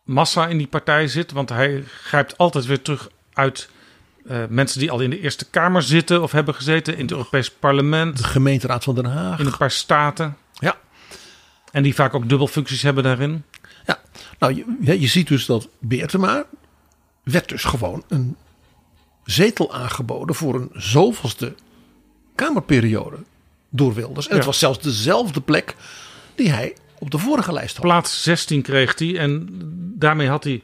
Speaker 3: massa in die partij zit. Want hij grijpt altijd weer terug uit uh, mensen die al in de Eerste Kamer zitten of hebben gezeten. In het Europees Parlement.
Speaker 4: De gemeenteraad van Den Haag.
Speaker 3: In een paar staten.
Speaker 4: Ja.
Speaker 3: En die vaak ook dubbelfuncties hebben daarin.
Speaker 4: Ja, nou je, je ziet dus dat Beertema werd dus gewoon een zetel aangeboden voor een zoveelste Kamerperiode door Wilders. En het was zelfs dezelfde plek die hij op de vorige lijst had.
Speaker 3: Plaats 16 kreeg hij en daarmee had hij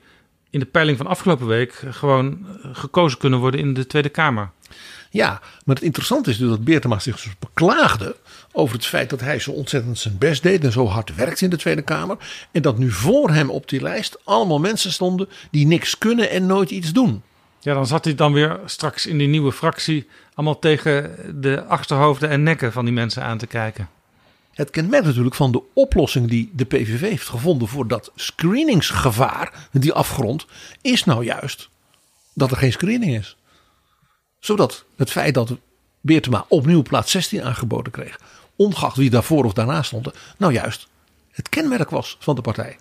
Speaker 3: in de peiling van afgelopen week gewoon gekozen kunnen worden in de Tweede Kamer.
Speaker 4: Ja, maar het interessante is dus dat Beertema zich dus beklaagde over het feit dat hij zo ontzettend zijn best deed en zo hard werkte in de Tweede Kamer. En dat nu voor hem op die lijst allemaal mensen stonden die niks kunnen en nooit iets doen.
Speaker 3: Ja, dan zat hij dan weer straks in die nieuwe fractie allemaal tegen de achterhoofden en nekken van die mensen aan te kijken.
Speaker 4: Het kenmerk natuurlijk van de oplossing die de PVV heeft gevonden voor dat screeningsgevaar, die afgrond, is nou juist dat er geen screening is. Zodat het feit dat Beertema opnieuw plaats 16 aangeboden kreeg, ongeacht wie daarvoor of daarna stond, nou juist het kenmerk was van de partij.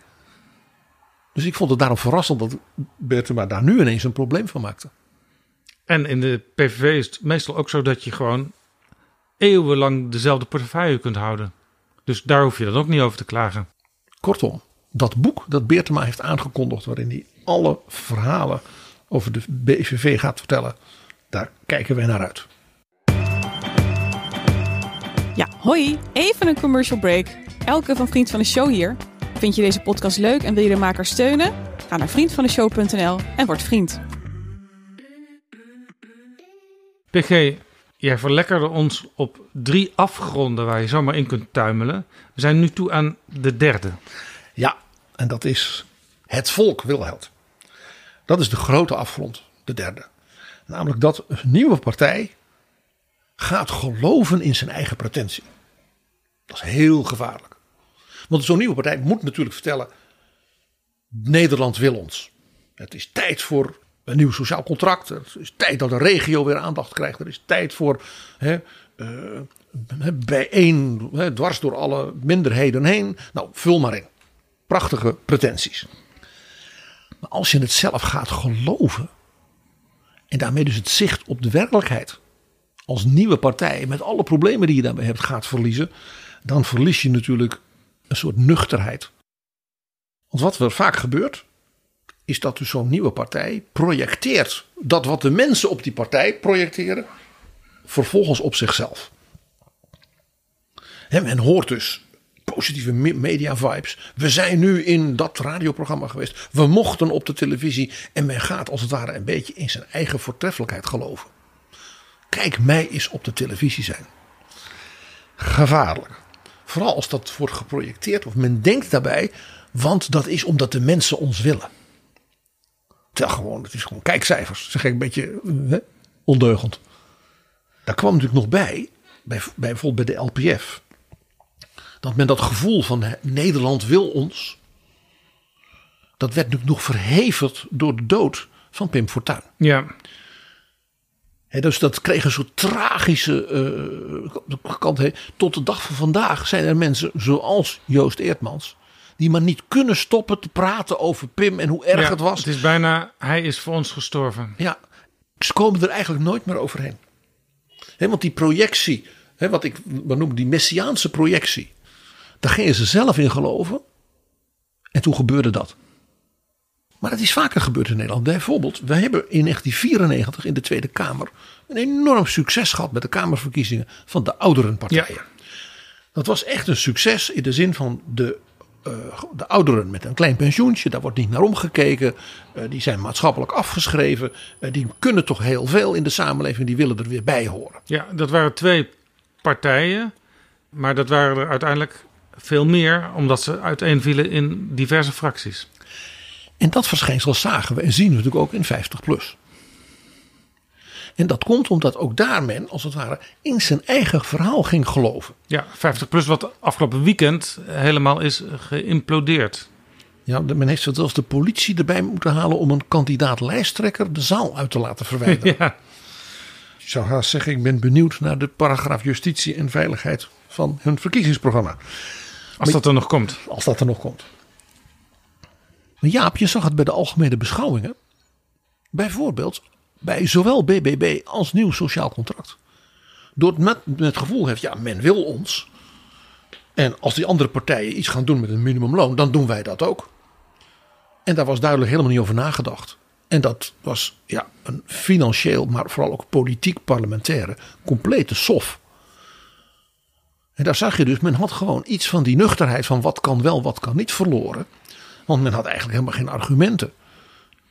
Speaker 4: Dus ik vond het daarom verrassend dat Bertema daar nu ineens een probleem van maakte.
Speaker 3: En in de PVV is het meestal ook zo dat je gewoon eeuwenlang dezelfde portefeuille kunt houden. Dus daar hoef je dan ook niet over te klagen.
Speaker 4: Kortom, dat boek dat Beertema heeft aangekondigd, waarin hij alle verhalen over de BVV gaat vertellen, daar kijken wij naar uit.
Speaker 6: Ja, hoi, even een commercial break. Elke van Vriend van de Show hier. Vind je deze podcast leuk en wil je de maker steunen? Ga naar vriendvandeshow.nl en word vriend.
Speaker 3: PG, jij verlekkerde ons op drie afgronden waar je zomaar in kunt tuimelen. We zijn nu toe aan de derde.
Speaker 4: Ja, en dat is het volk Wilheld. Dat is de grote afgrond, de derde. Namelijk dat een nieuwe partij gaat geloven in zijn eigen pretentie. Dat is heel gevaarlijk. Want zo'n nieuwe partij moet natuurlijk vertellen: Nederland wil ons. Het is tijd voor een nieuw sociaal contract. Het is tijd dat de regio weer aandacht krijgt. Er is tijd voor hè, uh, bijeen, hè, dwars door alle minderheden heen. Nou, vul maar in. Prachtige pretenties. Maar als je het zelf gaat geloven. En daarmee dus het zicht op de werkelijkheid. Als nieuwe partij met alle problemen die je daarbij hebt gaat verliezen. Dan verlies je natuurlijk een soort nuchterheid. Want wat er vaak gebeurt, is dat dus zo'n nieuwe partij projecteert dat wat de mensen op die partij projecteren, vervolgens op zichzelf. En men hoort dus positieve media vibes. We zijn nu in dat radioprogramma geweest. We mochten op de televisie. En men gaat als het ware een beetje in zijn eigen voortreffelijkheid geloven. Kijk, mij eens op de televisie zijn. Gevaarlijk. Vooral als dat wordt geprojecteerd of men denkt daarbij, want dat is omdat de mensen ons willen. tel gewoon, het is gewoon kijkcijfers. Zeg ik een beetje eh, hè, ondeugend. Daar kwam natuurlijk nog bij, bij, bij bijvoorbeeld bij de LPF, dat men dat gevoel van Nederland wil ons, dat werd natuurlijk nog verhevigd door de dood van Pim Fortuyn.
Speaker 3: Ja,
Speaker 4: Dus dat kreeg een soort tragische eh, kant. Tot de dag van vandaag zijn er mensen zoals Joost Eertmans. die maar niet kunnen stoppen te praten over Pim en hoe erg
Speaker 3: ja,
Speaker 4: het was.
Speaker 3: Het is bijna, hij is voor ons gestorven.
Speaker 4: Ja, ze komen er eigenlijk nooit meer overheen. Want die projectie, wat ik wat noem die messiaanse projectie. daar gingen ze zelf in geloven. En toen gebeurde dat. Maar het is vaker gebeurd in Nederland. Bijvoorbeeld, we hebben in 1994 in de Tweede Kamer een enorm succes gehad met de Kamerverkiezingen van de ouderenpartijen. Dat was echt een succes in de zin van de, eh, de ouderen met een klein pensioentje. Daar wordt niet naar omgekeken. Eh, die zijn maatschappelijk afgeschreven. Eh, die kunnen toch heel veel in de samenleving. Die willen er weer bij horen.
Speaker 3: Ja, dat waren twee partijen. Maar dat waren er uiteindelijk veel meer, omdat ze uiteenvielen in diverse fracties.
Speaker 4: En dat verschijnsel zagen we en zien we natuurlijk ook in 50 plus. En dat komt omdat ook daar men, als het ware, in zijn eigen verhaal ging geloven.
Speaker 3: Ja, 50 plus wat afgelopen weekend helemaal is geïmplodeerd.
Speaker 4: Ja, men heeft zelfs de politie erbij moeten halen om een kandidaat lijsttrekker de zaal uit te laten verwijderen.
Speaker 3: Ja,
Speaker 4: Ik zou haast zeggen, ik ben benieuwd naar de paragraaf justitie en veiligheid van hun verkiezingsprogramma.
Speaker 3: als dat er nog komt.
Speaker 4: Als dat er nog komt. Maar Jaap, je zag het bij de algemene beschouwingen. Bijvoorbeeld bij zowel BBB als Nieuw Sociaal Contract. Door het met, met het gevoel heeft, ja, men wil ons. En als die andere partijen iets gaan doen met een minimumloon, dan doen wij dat ook. En daar was duidelijk helemaal niet over nagedacht. En dat was ja, een financieel, maar vooral ook politiek parlementaire, complete sof. En daar zag je dus, men had gewoon iets van die nuchterheid van wat kan wel, wat kan niet verloren. Want men had eigenlijk helemaal geen argumenten.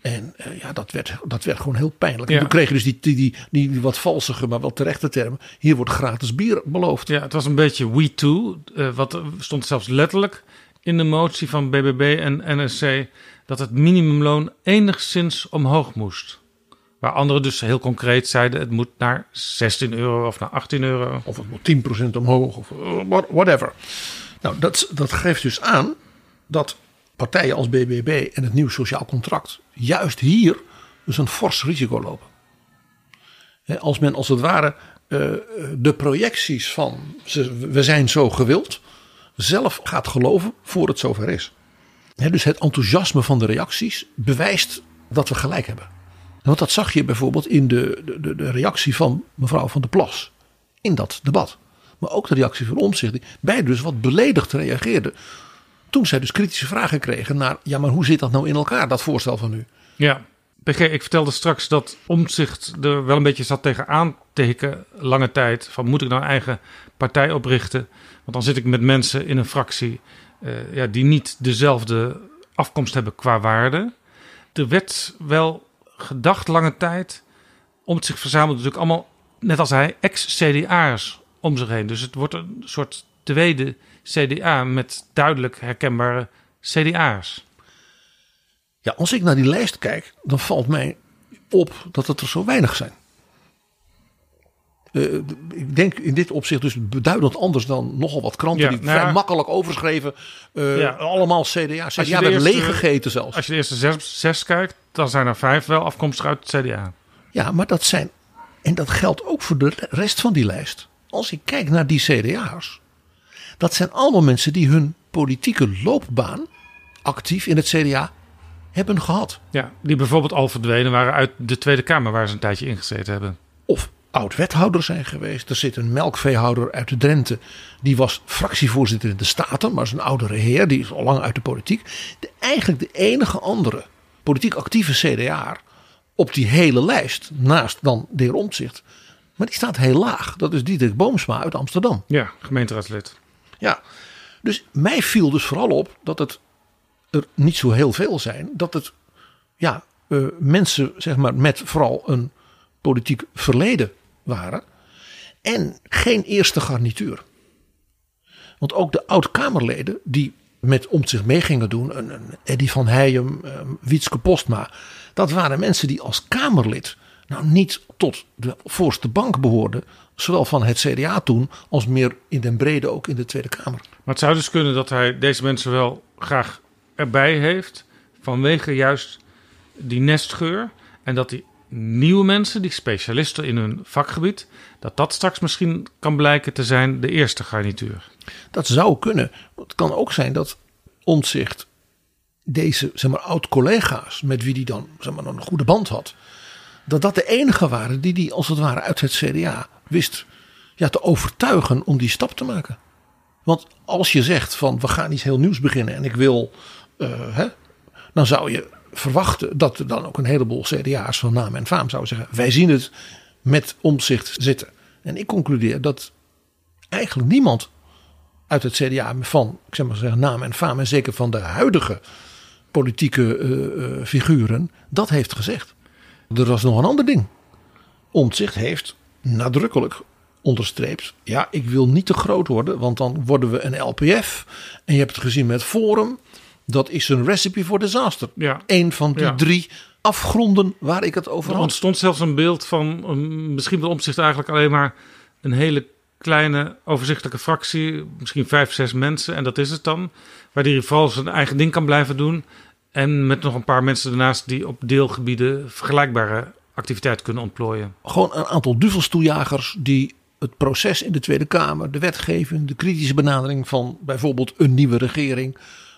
Speaker 4: En eh, ja, dat werd, dat werd gewoon heel pijnlijk.
Speaker 3: Ja.
Speaker 4: En toen kreeg je dus die, die, die, wat valsige, maar wel terechte termen. Hier wordt gratis bier beloofd.
Speaker 3: Ja, het was een beetje we too. eh, wat stond zelfs letterlijk in de motie van BBB en NSC dat het minimumloon enigszins omhoog moest. Waar anderen dus heel concreet zeiden het moet naar 16 euro of naar 18 euro.
Speaker 4: Of het moet 10% omhoog of eh, what- whatever. Nou, dat, dat geeft dus aan dat partijen als BBB en het nieuw sociaal contract juist hier dus een fors risico lopen. Als men als het ware eh, de projecties van we zijn zo gewild zelf gaat geloven voor het zover is. Dus het enthousiasme van de reacties bewijst dat we gelijk hebben. Want dat zag je bijvoorbeeld in de, de, de- reactie van mevrouw van der Plas in dat debat. Maar ook de reactie van Omtzigt, die beide dus wat beledigd reageerden. Toen zij dus kritische vragen kregen naar, ja maar hoe zit dat nou in elkaar, dat voorstel van u?
Speaker 3: Ja, PG, ik vertelde straks dat Omtzigt er wel een beetje zat tegen aan te lange tijd. Van moet ik nou een eigen partij oprichten? Want dan zit ik met mensen in een fractie eh, ja, die niet dezelfde afkomst hebben qua waarde. Er werd wel gedacht lange tijd. Omtzigt verzamelde natuurlijk allemaal, net als hij, ex-CDA'ers om zich heen. Dus het wordt een soort tweede CDA met duidelijk herkenbare CDA'ers.
Speaker 4: Ja, als ik naar die lijst kijk, dan valt mij op dat het er zo weinig zijn. Eh, ik denk in dit opzicht dus beduidend anders dan nogal wat kranten
Speaker 3: Ja,
Speaker 4: die
Speaker 3: nou
Speaker 4: vrij makkelijk overschreven. eh,
Speaker 3: Ja.
Speaker 4: Allemaal CDA.
Speaker 3: je
Speaker 4: CDA werd
Speaker 3: eerste-
Speaker 4: leeggegeten zelfs.
Speaker 3: Als je de eerste zes, zes kijkt, dan zijn er vijf wel afkomstig uit het CDA.
Speaker 4: Ja, maar dat zijn. En dat geldt ook voor de rest van die lijst. Als ik kijk naar die CDA'ers. Dat zijn allemaal mensen die hun politieke loopbaan actief in het CDA hebben gehad.
Speaker 3: Ja, die bijvoorbeeld al verdwenen waren uit de Tweede Kamer waar ze een tijdje ingezeten hebben.
Speaker 4: Of oud-wethouder zijn geweest. Er zit een melkveehouder uit de Drenthe. Die was fractievoorzitter in de Staten. Maar is een oudere heer. Die is al lang uit de politiek. De, eigenlijk de enige andere politiek actieve CDA op die hele lijst. Naast dan de heer Omtzigt. Maar die staat heel laag. Dat is Diederik Boomsma uit Amsterdam.
Speaker 3: Ja, gemeenteraadslid.
Speaker 4: Ja, dus mij viel dus vooral op dat het er niet zo heel veel zijn. Dat het ja, eh, mensen zeg maar, met vooral een politiek verleden waren. En geen eerste garnituur. Want ook de oud-Kamerleden die met om zich mee gingen doen. Een, een Eddie van Heijem, uh, Wietske Postma. Dat waren mensen die als Kamerlid nou niet tot de voorste bank behoorden. Zowel van het CDA toen als meer in den brede ook in de Tweede Kamer.
Speaker 3: Maar het zou dus kunnen dat hij deze mensen wel graag erbij heeft. Vanwege juist die nestgeur. En dat die nieuwe mensen, die specialisten in hun vakgebied, dat dat straks misschien kan blijken te zijn de eerste garnituur.
Speaker 4: Dat zou kunnen. Het kan ook zijn dat Omtzigt deze zeg maar, oud-collega's met wie hij dan zeg maar, een goede band had, dat dat de enige waren die die als het ware uit het CDA wist ja, te overtuigen om die stap te maken. Want als je zegt van we gaan iets heel nieuws beginnen en ik wil, uh, hè, dan zou je verwachten dat er dan ook een heleboel CDA's van naam en faam zouden zeggen: wij zien het met omzicht zitten. En ik concludeer dat eigenlijk niemand uit het CDA van, ik zeg maar zeggen, naam en faam en zeker van de huidige politieke uh, figuren dat heeft gezegd. Er was nog een ander ding. Omtzigt heeft nadrukkelijk onderstreept. Ja, ik wil niet te groot worden, want dan worden we een LPF. En je hebt het gezien met Forum. Dat is een recipe voor disaster.
Speaker 3: Ja.
Speaker 4: Eén van die drie afgronden waar ik het over had.
Speaker 3: Er ontstond zelfs een beeld van um, misschien wel omzicht eigenlijk alleen maar een hele kleine overzichtelijke fractie, misschien vijf, zes mensen en dat is het dan. Waar die vooral zijn eigen ding kan blijven doen. En met nog een paar mensen ernaast die op deelgebieden vergelijkbare activiteit kunnen ontplooien.
Speaker 4: Gewoon een aantal duvelstoejagers die het proces in de Tweede Kamer, de wetgeving, de kritische benadering van bijvoorbeeld een nieuwe regering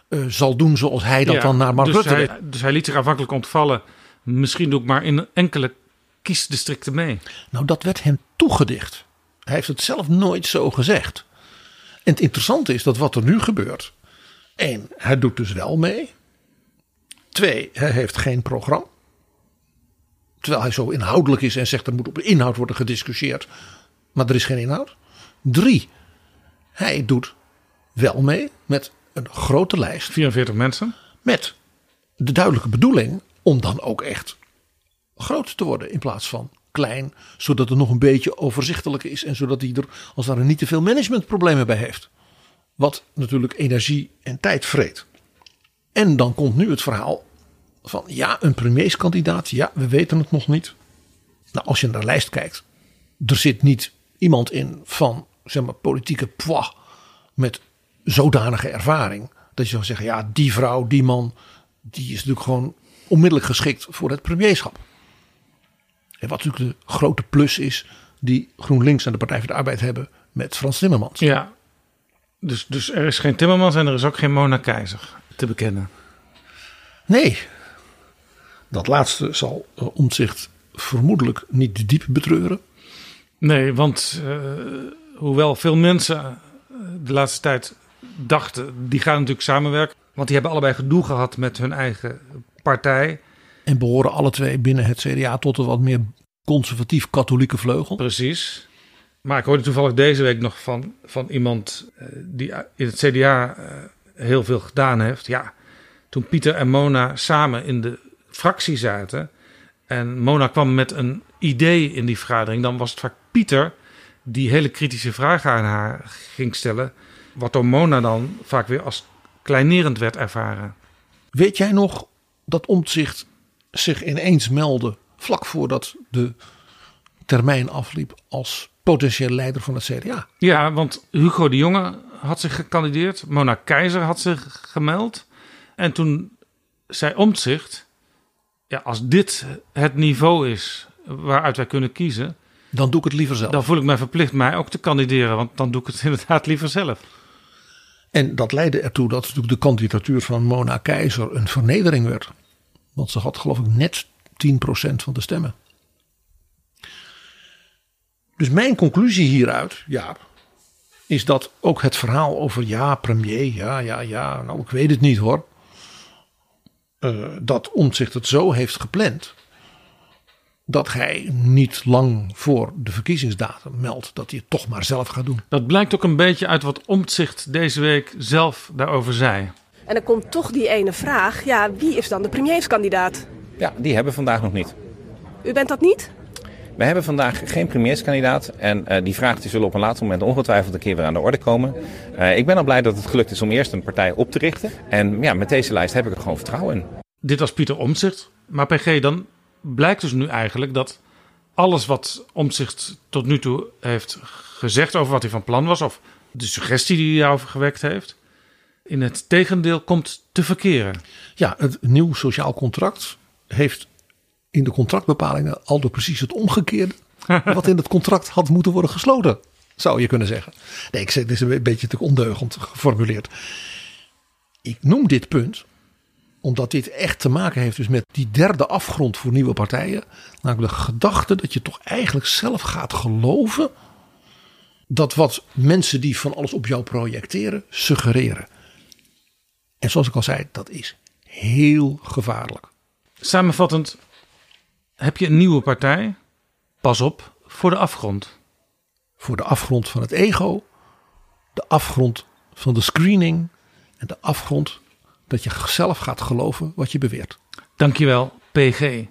Speaker 4: uh, zal doen zoals hij dat dan naar Mark
Speaker 3: dus
Speaker 4: Rutte
Speaker 3: hij, Dus hij liet zich aanvankelijk ontvallen. Misschien doe ik maar in enkele kiesdistricten mee.
Speaker 4: Nou, dat werd hem toegedicht. Hij heeft het zelf nooit zo gezegd. En het interessante is dat wat er nu gebeurt. één, hij doet dus wel mee. Twee, hij heeft geen programma. Terwijl hij zo inhoudelijk is en zegt er moet op inhoud worden gediscussieerd. Maar er is geen inhoud. Drie, hij doet wel mee met een grote lijst.
Speaker 3: 44 mensen.
Speaker 4: Met de duidelijke bedoeling om dan ook echt groot te worden in plaats van klein. Zodat het nog een beetje overzichtelijk is en zodat hij er als daar niet te veel managementproblemen bij heeft. Wat natuurlijk energie en tijd vreet. En dan komt nu het verhaal van ja, een premierskandidaat. Ja, we weten het nog niet. Nou, als je naar de lijst kijkt. Er zit niet iemand in van zeg maar, politieke poids met zodanige ervaring. Dat je zou zeggen, ja, die vrouw, die man, die is natuurlijk gewoon onmiddellijk geschikt voor het premierschap. En wat natuurlijk de grote plus is die GroenLinks en de Partij voor de Arbeid hebben met Frans Timmermans.
Speaker 3: Ja, dus, dus er is geen Timmermans en er is ook geen Mona Keizer te bekennen.
Speaker 4: Nee, dat laatste zal uh, omzicht vermoedelijk niet diep betreuren.
Speaker 3: Nee, want uh, hoewel veel mensen de laatste tijd dachten, die gaan natuurlijk samenwerken. Want die hebben allebei gedoe gehad met hun eigen partij.
Speaker 4: En behoren alle twee binnen het CDA tot een wat meer conservatief-katholieke vleugel.
Speaker 3: Precies. Maar ik hoorde toevallig deze week nog van, van iemand die in het CDA heel veel gedaan heeft. Ja, toen Pieter en Mona samen in de fractie zaten. En Mona kwam met een idee in die vergadering. Dan was het vaak Pieter die hele kritische vragen aan haar ging stellen. Wat door Mona dan vaak weer als kleinerend werd ervaren.
Speaker 4: Weet jij nog dat Omtzigt zich ineens meldde vlak voordat de termijn afliep als potentieel leider van het CDA?
Speaker 3: Ja, want Hugo de Jonge had zich gekandideerd. Mona Keizer had zich gemeld. En toen zei Omtzigt... Ja, als dit het niveau is waaruit wij kunnen kiezen...
Speaker 4: Dan doe ik het liever zelf.
Speaker 3: Dan voel ik mij verplicht mij ook te kandideren. Want dan doe ik het inderdaad liever zelf.
Speaker 4: En dat leidde ertoe dat natuurlijk de kandidatuur van Mona Keizer een vernedering werd. Want ze had geloof ik net 10% van de stemmen. Dus mijn conclusie hieruit, ja, is dat ook het verhaal over ja, premier, ja, ja, ja, nou ik weet het niet hoor. Uh, dat Omtzigt het zo heeft gepland dat hij niet lang voor de verkiezingsdatum meldt dat hij het toch maar zelf gaat doen.
Speaker 3: Dat blijkt ook een beetje uit wat Omtzigt deze week zelf daarover zei.
Speaker 7: En dan komt toch die ene vraag, ja, wie is dan de premierskandidaat?
Speaker 1: Ja, die hebben we vandaag nog niet.
Speaker 7: U bent dat niet?
Speaker 1: We hebben vandaag geen premierskandidaat en uh, die vraag die zullen op een later moment ongetwijfeld een keer weer aan de orde komen. Uh, ik ben al blij dat het gelukt is om eerst een partij op te richten. En ja, met deze lijst heb ik er gewoon vertrouwen in.
Speaker 3: Dit was Pieter Omtzigt. Maar PG, dan blijkt dus nu eigenlijk dat alles wat Omtzigt tot nu toe heeft gezegd over wat hij van plan was, of de suggestie die hij daarover gewekt heeft, in het tegendeel komt te verkeren.
Speaker 4: Ja, het nieuw sociaal contract heeft in de contractbepalingen al door precies het omgekeerde wat in het contract had moeten worden gesloten, zou je kunnen zeggen. Nee, ik zeg, dit is een beetje te ondeugend geformuleerd. Ik noem dit punt omdat dit echt te maken heeft dus met die derde afgrond voor nieuwe partijen. Namelijk de gedachte dat je toch eigenlijk zelf gaat geloven dat wat mensen die van alles op jou projecteren suggereren. En zoals ik al zei, dat is heel gevaarlijk.
Speaker 3: Samenvattend, heb je een nieuwe partij? Pas op voor de afgrond.
Speaker 4: Voor de afgrond van het ego, de afgrond van de screening en de afgrond dat je zelf gaat geloven wat je beweert.
Speaker 3: Dankjewel, PG.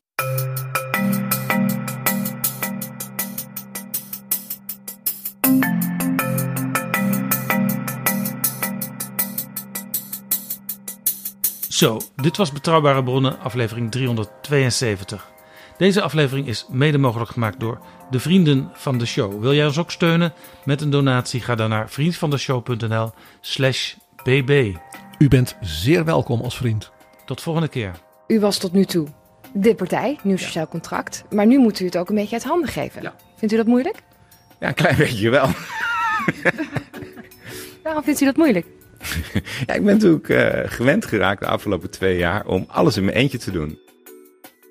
Speaker 3: Zo, dit was Betrouwbare Bronnen, aflevering 372. Deze aflevering is mede mogelijk gemaakt door de vrienden van de show. Wil jij ons ook steunen met een donatie? Ga dan naar vriendvandeshow.nl slash bb.
Speaker 4: U bent zeer welkom als vriend.
Speaker 3: Tot volgende keer.
Speaker 8: U was tot nu toe de partij, nieuw sociaal contract. Maar nu moet u het ook een beetje uit handen geven.
Speaker 1: Ja.
Speaker 8: Vindt u dat moeilijk?
Speaker 1: Ja, een klein beetje wel.
Speaker 8: Waarom vindt u dat moeilijk?
Speaker 1: ja, ik ben natuurlijk uh, gewend geraakt de afgelopen twee jaar om alles in mijn eentje te doen.